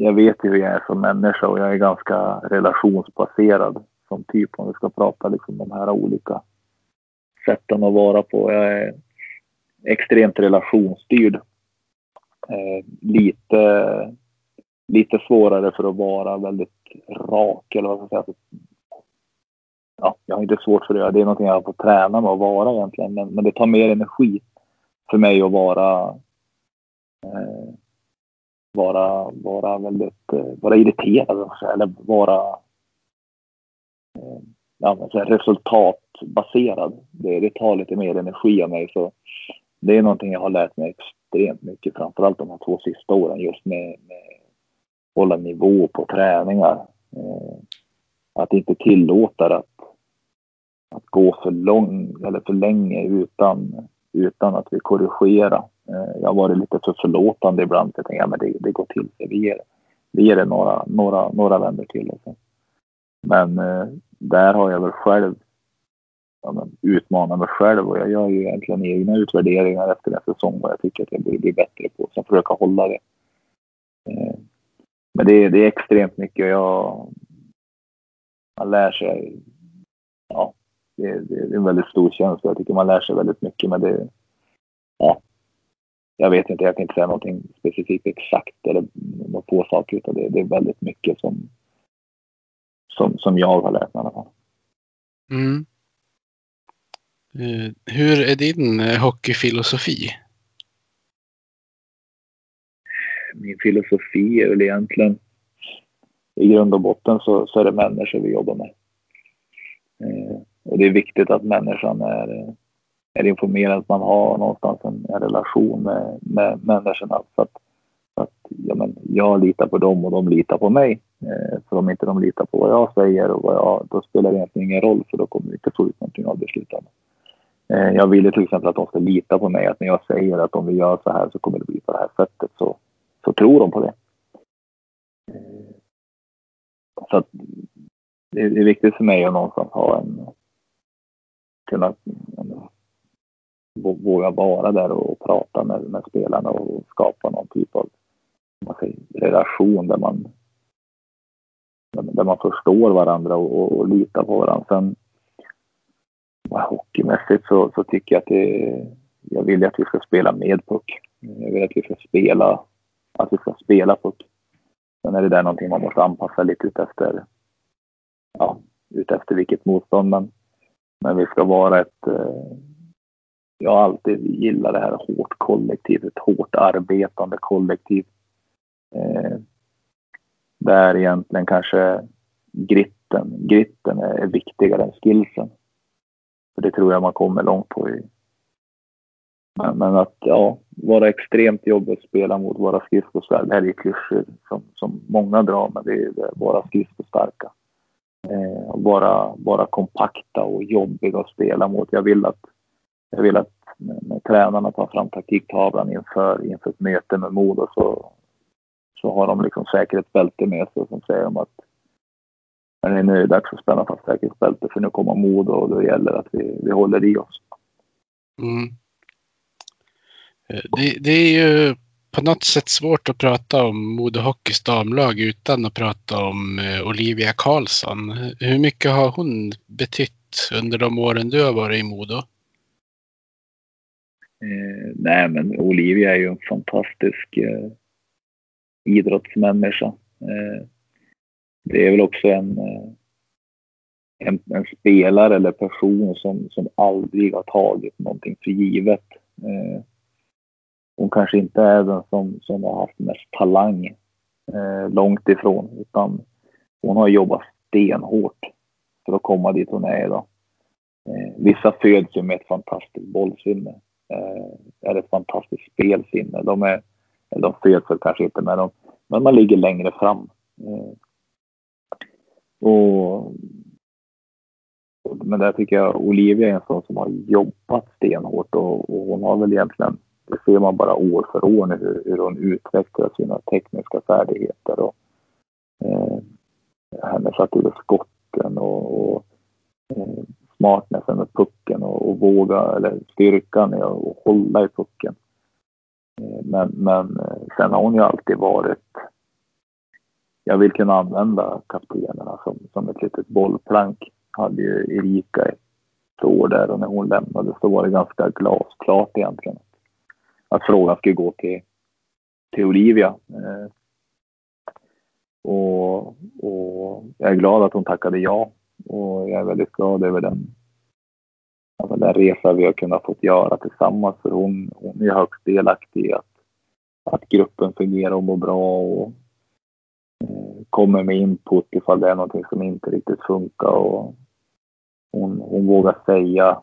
jag vet ju hur jag är som människa och jag är ganska relationsbaserad som typ om vi ska prata liksom de här olika sätten att vara på. Jag är extremt relationsstyrd. eh, lite, lite svårare för att vara väldigt rak eller vad ska jag säga. Ja, jag har inte svårt för det. Det är någonting jag har fått träna med att vara egentligen. Men, men det tar mer energi för mig att vara eh, vara, vara väldigt eh, vara irriterad eller vara eh, ja, resultatbaserad. Det, det tar lite mer energi av mig. Så det är någonting jag har lärt mig extremt mycket, framförallt de här två sista åren, just med, med hålla nivå på träningar. Eh, att inte tillåta att, att gå för lång eller för länge utan, utan att vi korrigerar. Eh, jag har varit lite för förlåtande ibland. Jag tänker, ja, men det, det går till sig. Vi ger, vi ger det några, några, några vändor till. Liksom. Men eh, där har jag väl själv ja, men, utmanat mig själv och jag gör ju egentligen egna utvärderingar efter en säsong vad jag tycker att jag borde bli bättre på. Sen försöka hålla det. Eh, men det är, det är extremt mycket och jag, man lär sig. Ja, det, det, är en väldigt stor tjänst Jag tycker man lär sig väldigt mycket men det, ja, jag vet inte, jag kan inte säga någonting specifikt exakt eller några få saker utan det, det är väldigt mycket som, som, som jag har lärt mig i alla fall. Mm. Eh, hur är din eh, hockeyfilosofi? Min filosofi är väl egentligen i grund och botten så, så är det människor vi jobbar med. Eh, och det är viktigt att människan är, är informerad, att man har någonstans en, en relation med, med människorna. Så att, att ja, men jag litar på dem och de litar på mig. Eh, för om inte de litar på vad jag säger, och vad jag, då spelar det egentligen ingen roll för då kommer vi inte få ut någonting av beslutet. Eh, jag vill till exempel att de ska lita på mig, att när jag säger att om vi gör så här så kommer det bli på det här sättet så, så tror de på det. Så att det är viktigt för mig att någonstans ha en... Kunna våga vara där och prata med, med spelarna och skapa någon typ av man säger, relation där man, där man förstår varandra och, och, och litar på varandra. Sen hockeymässigt så, så tycker jag att det, jag vill att vi ska spela med puck. Jag vill att vi ska spela, att vi ska spela på. Sen är det där någonting man måste anpassa lite utefter, ja, utefter vilket motstånd. Men, men vi ska vara ett, eh, jag har alltid gillat det här hårt kollektiv, ett hårt arbetande kollektiv. Eh, där egentligen kanske gritten, gritten är viktigare än skillsen. För det tror jag man kommer långt på. I. Men, men att ja, vara extremt jobbigt att spela mot våra skridskostarka. Det här är klyschor som, som många drar, men det är, det är våra skridskostarka. Eh, bara, vara kompakta och jobbiga att spela mot. Jag vill att, jag vill att när tränarna tar fram taktiktavlan inför, inför ett möte med Modo så, så har de liksom säkerhetsbälte med sig som säger att men nu är det dags att spänna fast säkerhetsbältet för nu kommer Modo och då gäller det att vi, vi håller i oss. Mm. Eh, det, det, är ju på något sätt svårt att prata om Modo Hockeys damlag utan att prata om eh, Olivia Karlsson. Hur mycket har hon betytt under de åren du har varit i Modo? Eh, nej, men Olivia är ju en fantastisk eh, idrottsmänniska. Eh, det är väl också en, eh, en, en, spelare eller person som, som aldrig har tagit någonting för givet. Hon kanske inte är den som, som har haft mest talang eh, långt ifrån utan hon har jobbat stenhårt för att komma dit hon är idag. Eh, vissa föds ju med ett fantastiskt bollsinne. Eh, eller ett fantastiskt spelsinne. De, är, eller de föds väl kanske inte med dem, men man ligger längre fram. Eh, och, men där tycker jag Olivia är en sån som har jobbat stenhårt och, och hon har väl egentligen, det ser man bara år för år nu hur, hur hon utvecklar sina tekniska färdigheter och eh, hennes ur skotten och, och eh, smartnessen med pucken och, och, våga, eller styrkan i att hålla i pucken. Eh, men, men eh, sen har hon ju alltid varit jag vill kunna använda kaptenerna som, som ett litet bollplank. Hade ju Erika ett år där och när hon lämnade så var det ganska glasklart egentligen. Att frågan skulle gå till, till Olivia. Eh, och, och jag är glad att hon tackade ja. Och jag är väldigt glad över den, över den resa vi har kunnat få göra tillsammans. För hon, hon är högst delaktig i att, att gruppen fungerar och mår bra. Och, eh, kommer med input ifall det är någonting som inte riktigt funkar. Och hon, hon vågar säga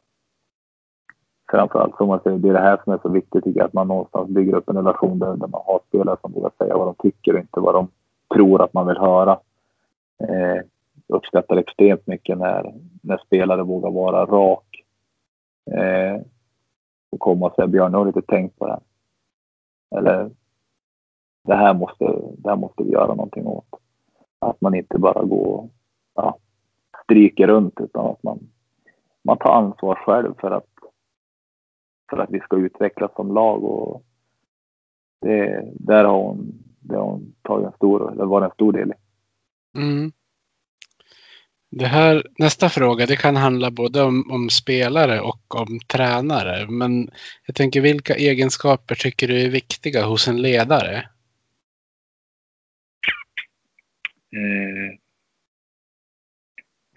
framförallt som man säger, det är det här som är så viktigt tycker jag, att man någonstans bygger upp en relation där, där man har spelare som vågar säga vad de tycker och inte vad de tror att man vill höra. Eh, uppskattar extremt mycket när, när spelare vågar vara rak. Eh, och komma och säga Björn, nu har du inte tänkt på det här. Eller det här måste, det här måste vi göra någonting åt. Att man inte bara går och ja, stryker runt utan att man, man tar ansvar själv för att, för att vi ska utvecklas som lag. Och det, där har hon, det har hon tagit en stor, eller var en stor del i. Mm. Det här, nästa fråga, det kan handla både om, om, spelare och om tränare. Men jag tänker, vilka egenskaper tycker du är viktiga hos en ledare? Eh,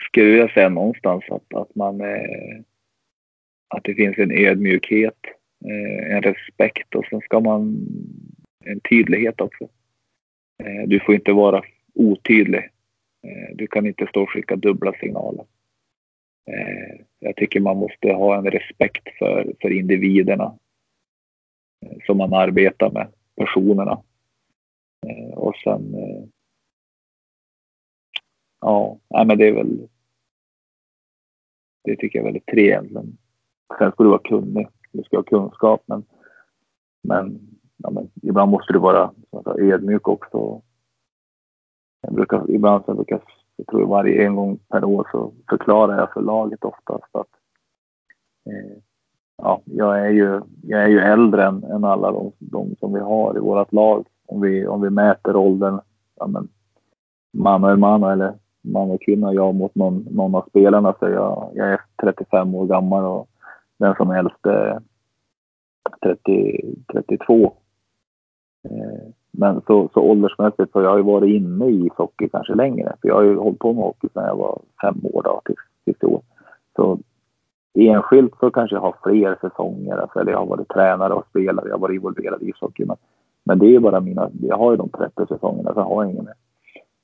skulle jag säga någonstans att, att man eh, att det finns en ödmjukhet, eh, en respekt och sen ska man en tydlighet också. Eh, du får inte vara otydlig. Eh, du kan inte stå och skicka dubbla signaler. Eh, jag tycker man måste ha en respekt för, för individerna eh, som man arbetar med, personerna. Eh, och sen... Eh, ja, men det är väl... Det tycker jag är väldigt tre. Sen ska du vara kunnig. Du ska ha kunskap, men, men, ja, men ibland måste du vara ödmjuk också jag brukar, ibland så brukar jag tror varje en gång per år så förklarar jag för laget oftast att eh, ja, jag är ju, jag är ju äldre än, än alla de, de, som vi har i vårt lag. Om vi, om vi mäter åldern, ja, men, man och man eller man och kvinna, jag mot någon, någon av spelarna så jag, jag är 35 år gammal och den som helst eh, 30, 32. Eh, men så, så åldersmässigt så jag har ju varit inne i ishockey kanske längre. För jag har ju hållit på med hockey sedan jag var fem år då, tills, tills i år. Så enskilt så kanske jag har fler säsonger. Alltså, eller jag har varit tränare och spelare. Jag har varit involverad i ishockey. Men, men det är ju bara mina, jag har ju de 30 säsongerna, så jag har jag ingen mer.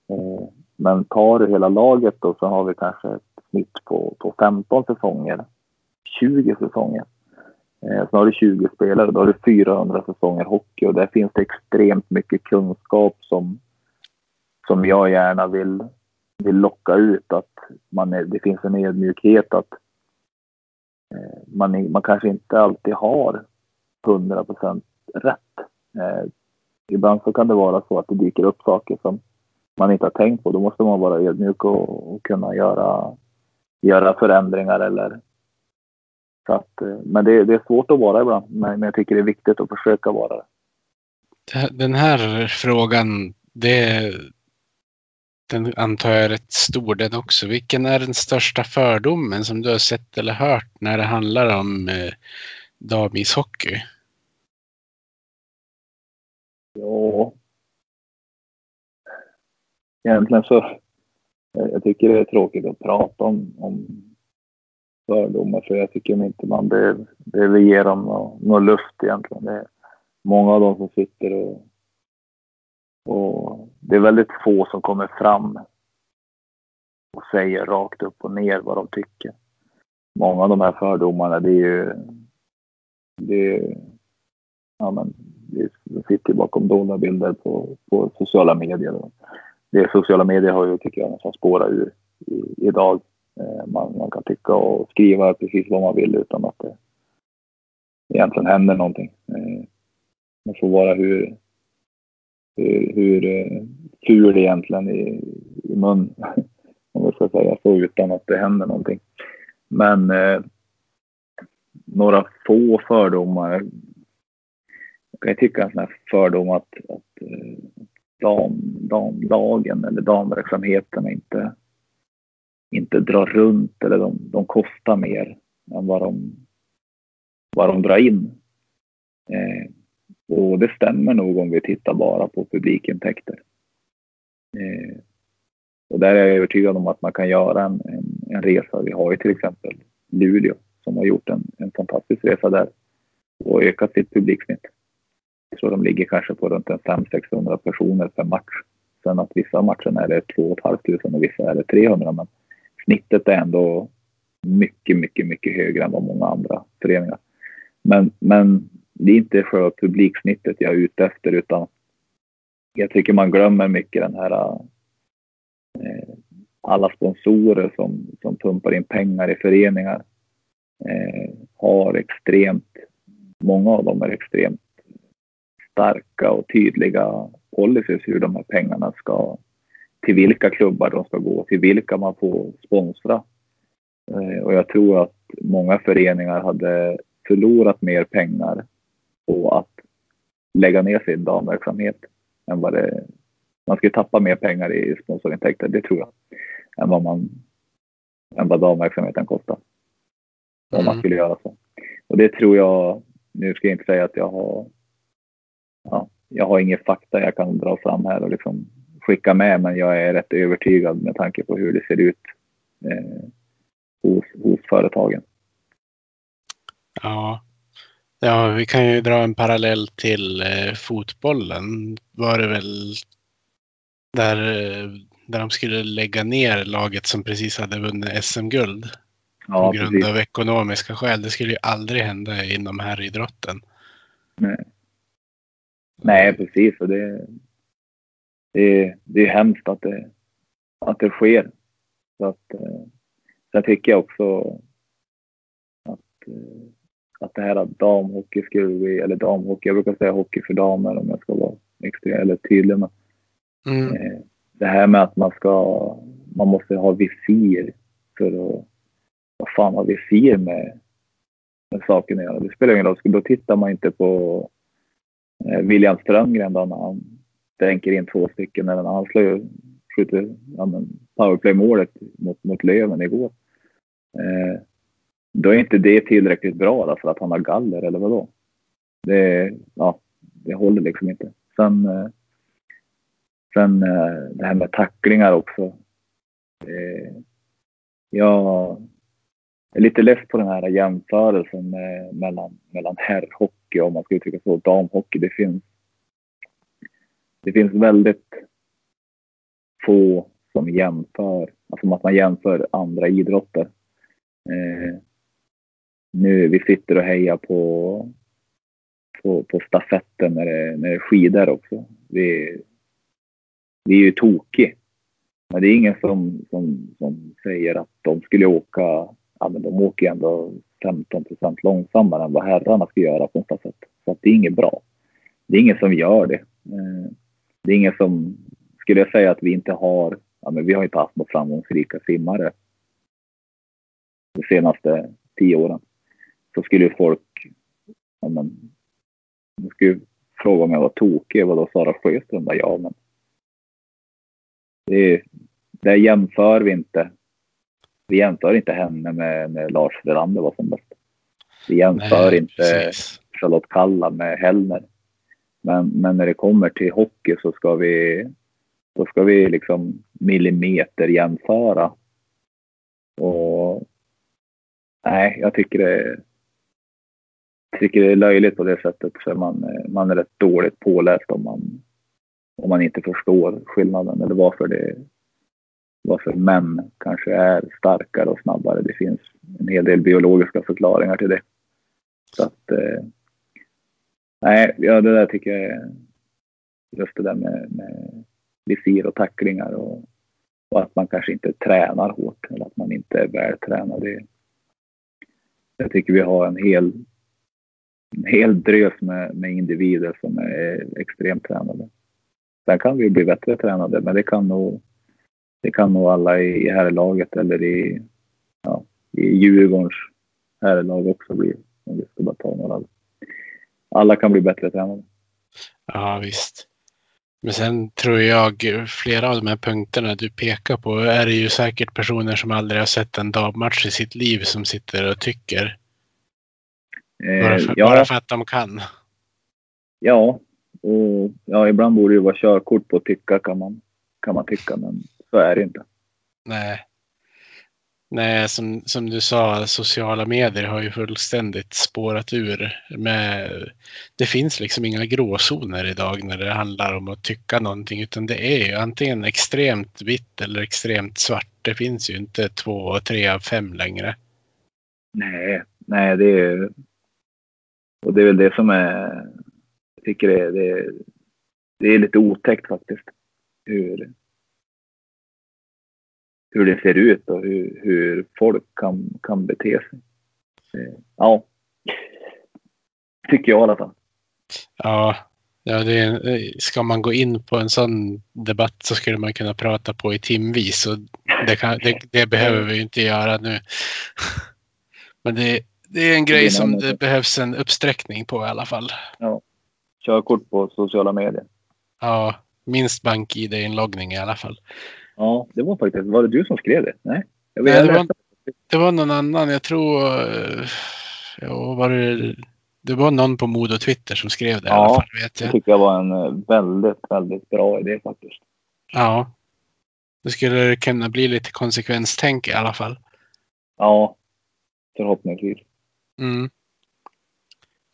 Eh, men tar du hela laget då så har vi kanske ett snitt på, på 15 säsonger. 20 säsonger. Eh, sen har du 20 spelare, då har du 400 säsonger hockey och där finns det extremt mycket kunskap som, som jag gärna vill, vill locka ut. Att man är, det finns en ödmjukhet att eh, man, man kanske inte alltid har 100 procent rätt. Eh, ibland så kan det vara så att det dyker upp saker som man inte har tänkt på. Då måste man vara ödmjuk och, och kunna göra, göra förändringar eller så att, eh, men det, det, är svårt att vara ibland, men jag tycker det är viktigt att försöka vara det. Den här frågan, det, den antar jag är rätt stor den också. Vilken är den största fördomen som du har sett eller hört när det handlar om eh, damishockey? Ja. Egentligen så, jag tycker det är tråkigt att prata om, om fördomar för jag tycker inte man behöver, behöver ge dem någon, någon luft egentligen. Det är många av dem som sitter och, och det är väldigt få som kommer fram och säger rakt upp och ner vad de tycker. Många av de här fördomarna det är ju det är, ja men det sitter bakom dolda bilder på, på sociala medier. Det sociala medier har ju, tycker jag, nästan spårat ur i, idag. Eh, man, man kan tycka och skriva precis vad man vill utan att det egentligen händer någonting. Eh, man får vara hur, hur, hur eh, ful egentligen i, i mun, om man ska säga så, utan att det händer någonting. Men eh, några få fördomar. Jag kan tycka en sån här fördom att, att dam, damlagen eller damverksamheten inte inte drar runt eller de, de kostar mer än vad de, vad de drar in. Eh, Och det stämmer nog om vi tittar bara på publikintäkter. Eh, och där är jag övertygad om att man kan göra en, en, en resa. Vi har ju till exempel Luleå som har gjort en, en fantastisk resa där och ökat sitt publiksnitt. Jag tror de ligger kanske på runt 500-600 personer per match. Sen att vissa matcher är det 2 500 och vissa är det 300 men snittet är ändå mycket, mycket, mycket högre än vad många andra föreningar. Men, men det är inte själva publiksnittet jag är ute efter utan jag tycker man glömmer mycket den här eh, alla sponsorer som, som pumpar in pengar i föreningar eh, har extremt, många av dem är extremt starka och tydliga policies hur de här pengarna ska, till vilka klubbar de ska gå, till vilka man får sponsra. Eh, och jag tror att många föreningar hade förlorat mer pengar på att lägga ner sin damverksamhet än vad det... Man skulle tappa mer pengar i sponsorintäkter, det tror jag, än vad, man, än vad damverksamheten kostar. Om mm. man skulle göra så. Och det tror jag, nu ska jag inte säga att jag har, ja, jag har ingen fakta jag kan dra fram här och liksom skicka med, men jag är rätt övertygad med tanke på hur det ser ut eh, hos, hos företagen. Ja. ja, vi kan ju dra en parallell till eh, fotbollen. Var det väl där, eh, där de skulle lägga ner laget som precis hade vunnit SM-guld? Ja, på grund precis. av ekonomiska skäl. Det skulle ju aldrig hända inom herridrotten. Nej. Nej, precis. Och det, det, det är hemskt att det, att det sker. Så att, eh, sen tycker jag också att, eh, att det här att damhockey skulle vi, eller damhockey, jag brukar säga hockey för damer om jag ska vara extra eller tydlig. Men, mm. Eh, det här med att man ska, man måste ha visir för att vad fan har vi visir med, med saken att göra? Det spelar ingen roll. Då tittar man inte på William Strömgren då när han stänker in två stycken när han slår, skjuter ja, powerplay-målet mot, mot Löven igår. Eh, då är inte det tillräckligt bra då, för att han har galler eller vadå? Det, ja, det håller liksom inte. Sen, eh, sen eh, det här med tacklingar också. Eh, jag, är lite less på den här jämförelsen med, mellan, mellan herrhockey om man ska uttrycka så, damhockey. Det finns, det finns väldigt få som jämför, alltså att man jämför andra idrotter. Eh, nu, vi sitter och hejar på, på, på stafetten när det, när det är skidor också. Vi, vi är ju tokig. Men det är ingen som, som, som säger att de skulle åka ja, men de åker ändå 15 procent långsammare än vad herrarna ska göra på en stafett. Så att det är inget bra. Det är ingen som gör det. Eh, det är ingen som, skulle jag säga att vi inte har, ja, men vi har inte haft några framgångsrika simmare de senaste tio åren. Så skulle folk, ja men, de skulle fråga om jag var tokig, vadå Sara Sjöström? Ja, men det, det jämför vi inte vi jämför inte henne med, med Lars Frölander var som bäst. Vi jämför Nej, inte precis. Charlotte Kalla med Hellner. Men, men när det kommer till hockey så ska vi, då ska vi liksom millimeter jämföra. Och nej, jag tycker det, tycker det är löjligt på det sättet för man, man är rätt dåligt påläst om man, om man inte förstår skillnaden eller varför det, varför män kanske är starkare och snabbare. Det finns en hel del biologiska förklaringar till det. Så att, eh, nej, ja, det där tycker jag är just det där med, med visir och tacklingar och, och, att man kanske inte tränar hårt eller att man inte är vältränad. Det, jag tycker vi har en hel, en hel drös med, med individer som är extremt tränade. Sen kan vi bli bättre tränade, men det kan nog det kan nog alla i, i herrlaget eller i, ja, i Djurgårdens herrlag också bli. Om vi ska bara ta några. Alla kan bli bättre tränade. Ja visst. Men sen tror jag flera av de här punkterna du pekar på är det ju säkert personer som aldrig har sett en dammatch i sitt liv som sitter och tycker. Eh, bara, för, ja. bara för att de kan. Ja, och ja, ibland borde det ju vara körkort på att tycka kan man, kan man tycka, men så är det inte. Nej. Nej, som, som du sa, sociala medier har ju fullständigt spårat ur. Med, det finns liksom inga gråzoner idag när det handlar om att tycka någonting, utan det är ju antingen extremt vitt eller extremt svart. Det finns ju inte två, tre av fem längre. Nej, nej, det är och det är väl det som är, jag tycker det är, det är, det är lite otäckt faktiskt. Hur, hur det ser ut och hur, hur folk kan, kan bete sig. Ja, tycker jag i alla fall. Ja, ja det är, ska man gå in på en sån debatt så skulle man kunna prata på i timvis och det, kan, det, det behöver vi inte göra nu. Men det, det är en grej som det behövs en uppsträckning på i alla fall. Ja. Körkort på sociala medier. Ja, minst bank-id-inloggning i alla fall. Ja, det var faktiskt. Var det du som skrev det? Nej, jag Nej det, var, det var någon annan. Jag tror... Eh, ja, var det, det var någon på Modo Twitter som skrev det ja, i alla fall. Vet jag. det tycker jag var en eh, väldigt, väldigt bra idé faktiskt. Ja. Det skulle kunna bli lite konsekvenstänk i alla fall. Ja, förhoppningsvis. Mm.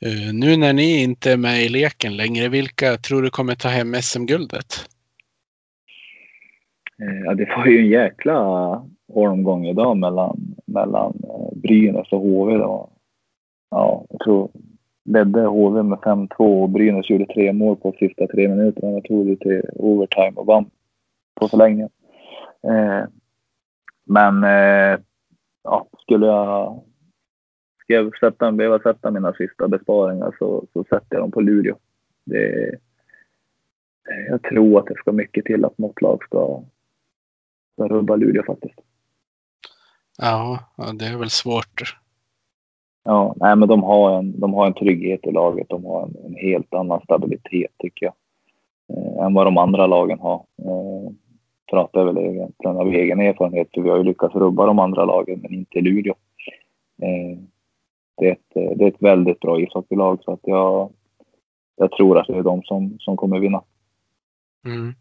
Uh, nu när ni inte är med i leken längre, vilka tror du kommer ta hem SM-guldet? Eh, ja, det var ju en jäkla holmgång idag mellan, mellan eh, Brynäs och HV. Då. Ja, jag tror ledde HV med 5-2 och Brynäs gjorde tre mål på sista tre minuterna. Jag tog det till overtime och vann på förlängningen. Eh, men ja, skulle jag ska jag sätta, behöva sätta mina sista besparingar så, så sätter jag dem på Luleå. Det, jag tror att det ska mycket till att något lag ska, ska rubba Luleå faktiskt. Ja, det är väl svårt. Ja, nej, men de har, en, de har en trygghet i laget. De har en, en helt annan stabilitet tycker jag. Eh, än vad de andra lagen har. Eh, pratar väl egentligen av egen erfarenhet för vi har ju lyckats rubba de andra lagen men inte Luleå. Eh, det är ett, det är ett väldigt bra ishockeylag så att jag, jag tror att det är de som, som kommer vinna. Mm.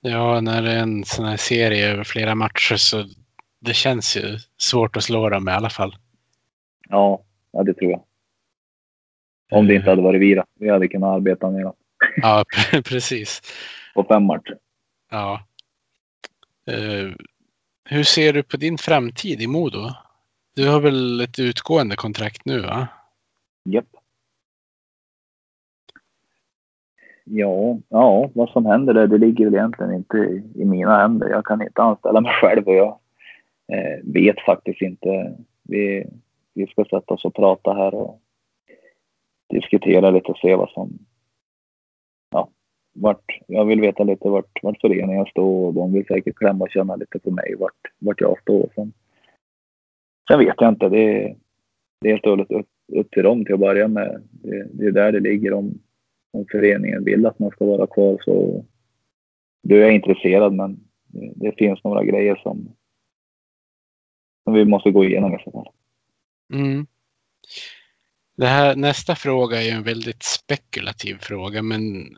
Ja, när det är en sån här serie över flera matcher så det känns ju svårt att slå dem i alla fall. Ja, ja det tror jag. Om det inte hade varit vi då. Vi hade kunnat arbeta med dem. Ja, precis. På fem matcher. Ja. Uh, hur ser du på din framtid i Modo? Du har väl ett utgående kontrakt nu va? Japp. Ja, ja, vad som händer där, det ligger väl egentligen inte i, i mina händer. Jag kan inte anställa mig själv och jag eh, vet faktiskt inte. Vi, vi ska sätta oss och prata här och diskutera lite och se vad som... Ja, vart, jag vill veta lite vart, vart föreningen står och de vill säkert klämma och känna lite på mig vart, vart jag står. Sen Sen vet jag inte. Det är, det är helt och hållet upp, upp till dem till att börja med. Det, det, är där det ligger. Om, om föreningen vill att man ska vara kvar så då är jag intresserad. Men det, det finns några grejer som, som vi måste gå igenom i så fall. Mm. Det här, nästa fråga är en väldigt spekulativ fråga, men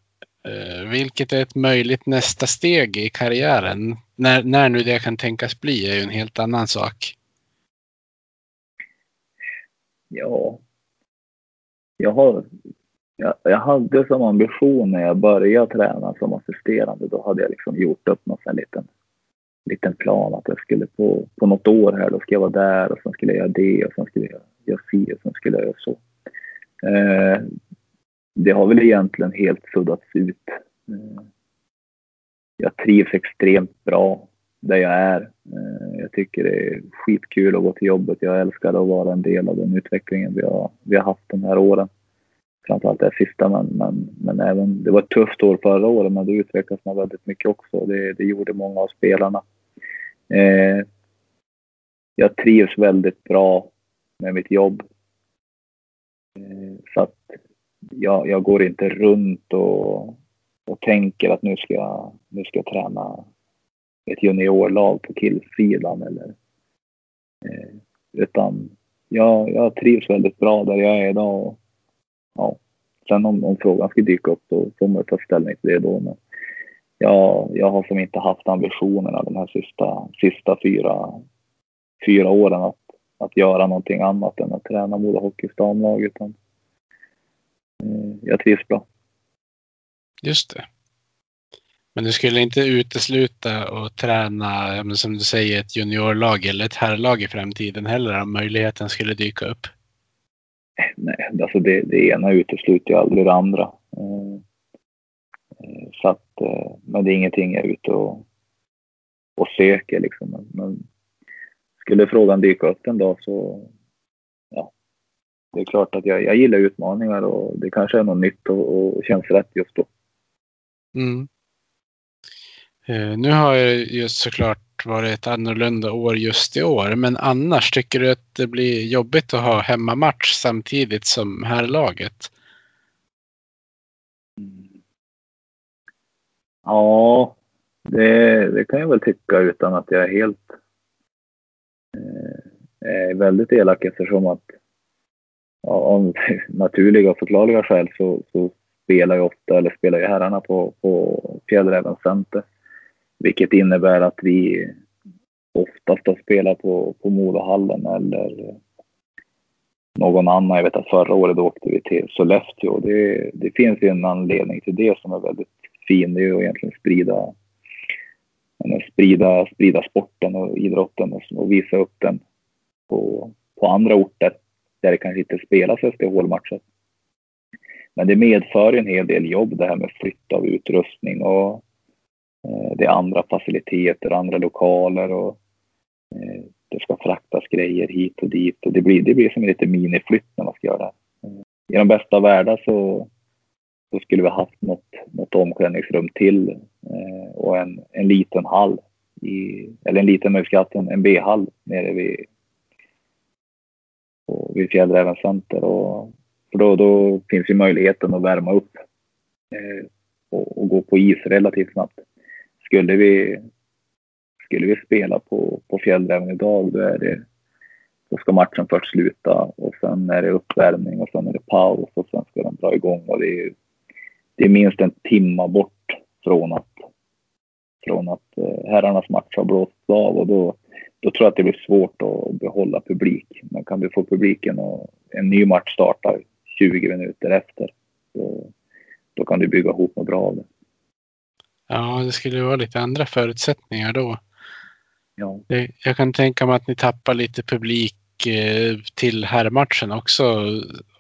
eh, vilket är ett möjligt nästa steg i karriären? När, när nu det kan tänkas bli är ju en helt annan sak. Ja, jag, har, jag, jag hade som ambition när jag började träna som assisterande, då hade jag liksom gjort upp någon sån liten, liten plan att jag skulle på, på något år här, då ska jag vara där och sen skulle jag göra det och sen skulle jag göra si och sen skulle jag göra så. Eh, det har väl egentligen helt suddats ut. Eh, jag trivs extremt bra där jag är. Eh, jag tycker det är skitkul att gå till jobbet. Jag älskar att vara en del av den utvecklingen vi har, vi har haft de här åren. Framförallt det sista, men, men, men även, det var ett tufft år förra året, men det utvecklades man väldigt mycket också. Det, det gjorde många av spelarna. Eh, jag trivs väldigt bra med mitt jobb. Eh, så att jag, jag går inte runt och, och tänker att nu ska jag, nu ska jag träna ett juniorlag på killsidan eller eh, utan jag, jag trivs väldigt bra där jag är idag och ja, Sen om, om frågan skulle dyka upp så får man ta ställning till det då. Men jag, jag har som inte haft ambitionerna de här sista, sista fyra, fyra åren att, att göra någonting annat än att träna Mora Hockeys damlag. Utan, eh, jag trivs bra. Just det. Men du skulle inte utesluta att träna, som du säger, ett juniorlag eller ett herrlag i framtiden heller om möjligheten skulle dyka upp? Nej, alltså det, det ena utesluter ju aldrig det andra. Eh, eh, så att, eh, men det är ingenting jag är ute och, och söker liksom. Men, men skulle frågan dyka upp en dag så, ja. Det är klart att jag, jag gillar utmaningar och det kanske är något nytt och, och känns rätt just då. Mm. Eh, nu har jag ju såklart varit ett annorlunda år just i år, men annars tycker du att det blir jobbigt att ha hemmamatch samtidigt som herrlaget? Ja, det, det, kan jag väl tycka utan att jag är helt eh, är väldigt elak eftersom att ja, av naturliga och förklarliga skäl så, så spelar ju ofta, eller spelar ju herrarna på, på Fjällräven Center. Vilket innebär att vi oftast har spelat på, på Modohallen eller någon annan. Jag vet att förra året åkte vi till Sollefteå. Det, det finns ju en anledning till det som är väldigt fin. Det är ju egentligen sprida, sprida, sprida sporten och idrotten och, och visa upp den på, på andra orter där det kanske inte spelas SDHL-matcher. Men det medför en hel del jobb det här med flytt av utrustning och Eh, det är andra faciliteter, andra lokaler och eh, det ska fraktas grejer hit och dit och det blir, det blir som en liten miniflytt när man ska göra det. I de bästa av världar så, så skulle vi haft något, något omklädningsrum till och en, en liten hall, i, eller en liten möjligheten, en B-hall nere vid, vid Fjällräven Center. Och, för då, då finns ju möjligheten att värma upp och, och gå på is relativt snabbt skulle vi, skulle vi spela på, på Fjällräven idag, då, är det, då ska matchen först sluta och sen är det uppvärmning och sen är det paus och sen ska de dra igång. Och det, är, det är minst en timma bort från att, från att eh, herrarnas match har blåst av och då, då tror jag att det blir svårt att behålla publik. Men kan du få publiken och en ny match startar 20 minuter efter, då, då kan du bygga ihop något bra av det. Ja, det skulle vara lite andra förutsättningar då. Ja. Jag kan tänka mig att ni tappar lite publik eh, till herrmatchen också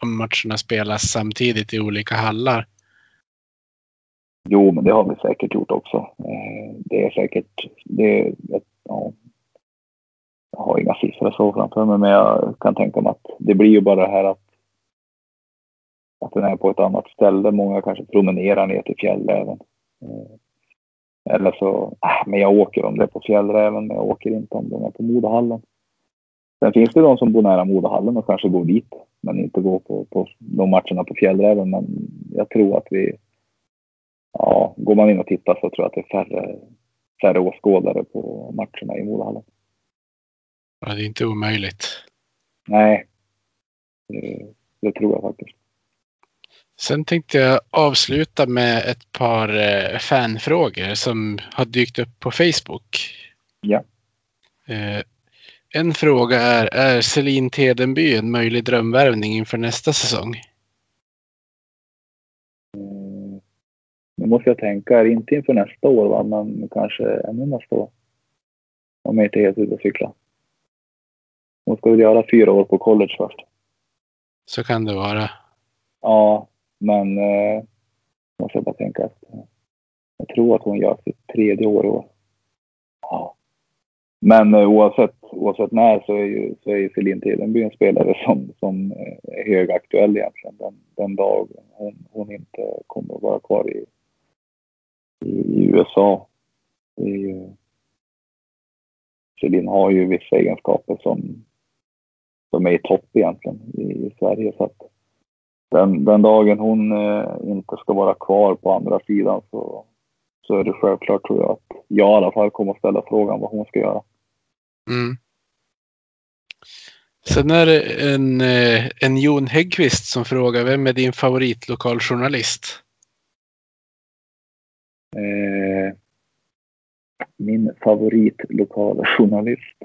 om matcherna spelas samtidigt i olika hallar. Jo, men det har vi säkert gjort också. Eh, det är säkert, det, ja, jag har inga siffror så framför mig, men jag kan tänka mig att det blir ju bara det här att att den är på ett annat ställe. Många kanske promenerar ner till fjällen. Eh, eller så, äh, men jag åker om det är på Fjällräven, men jag åker inte om den är på Modahallen. Sen finns det de som bor nära Modahallen och kanske går dit, men inte går på, på de matcherna på Fjällräven. Men jag tror att vi, ja, går man in och tittar så tror jag att det är färre, färre åskådare på matcherna i Modahallen. Ja, det är inte omöjligt. Nej, det, det tror jag faktiskt. Sen tänkte jag avsluta med ett par eh, fanfrågor som har dykt upp på Facebook. Ja. Eh, en fråga är, är Selin Tedenby en möjlig drömvärvning inför nästa säsong? Mm. Nu måste jag tänka, inte inför nästa år va, men kanske ännu nästa år. Om jag inte är helt ute och cykla. Hon ska väl göra fyra år på college först. Så kan det vara. Ja, men eh, måste jag bara tänka att. Eh, jag tror att hon gör sitt tredje år i år. Ja. Men eh, oavsett, oavsett när så är ju, så är ju Celine Tedenby en spelare som, som eh, är högaktuell egentligen den, den dag hon, hon inte kommer att vara kvar i, i, i USA. Det är ju, Celine har ju vissa egenskaper som, som är i topp egentligen i, i Sverige. Så att, den, den dagen hon eh, inte ska vara kvar på andra sidan så, så är det självklart tror jag att jag i alla fall kommer att ställa frågan vad hon ska göra. Mm. Sen är det en, eh, en Jon Häggqvist som frågar vem är din favoritlokaljournalist? Eh, min favoritlokala journalist.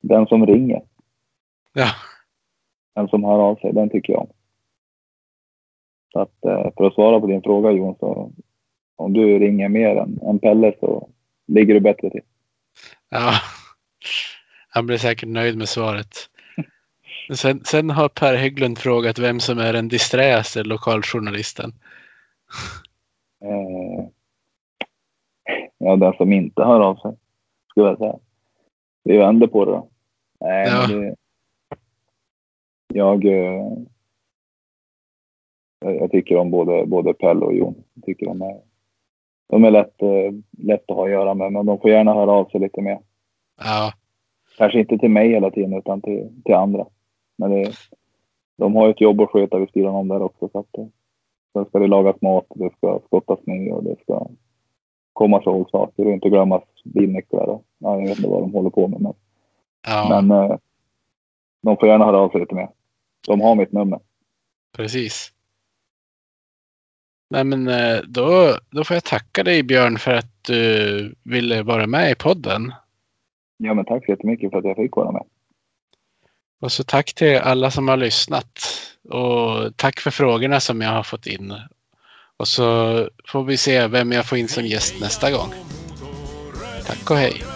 Den som ringer. Ja, Den som hör av sig. Den tycker jag om. Så att, eh, för att svara på din fråga Jon, så om du ringer mer än, än Pelle så ligger du bättre till. ja. Han blir säkert nöjd med svaret. Sen, sen har Per Hägglund frågat vem som är den disträaste lokaljournalisten. Eh, ja, den som inte hör av sig, skulle jag säga. Vi vänder på det då. Nej, Ja. det, jag, eh, jag tycker om både, både Pelle och Jon. Jag tycker de är, de är lätt, eh, lätt att ha att göra med, men de får gärna höra av sig lite mer. Ja, Kanske inte till mig hela tiden, utan till, till andra. Men det, de har ju ett jobb att sköta vid sidan om där också. Så att, eh, sen ska det lagas mat, det ska skottas snö och det ska komma så ihåg saker och inte glömmas bilnycklar. Ja, jag vet inte vad de håller på med. Men, ja men eh, de får gärna höra av sig lite mer. De har mitt nummer. precis. Nej, men eh, då, då får jag tacka dig Björn för att du ville vara med i podden. Ja, men tack så jättemycket för att jag fick vara med. Och så tack till alla som har lyssnat. Och tack för frågorna som jag har fått in. Och så får vi se vem jag får in som gäst nästa gång. Tack och hej.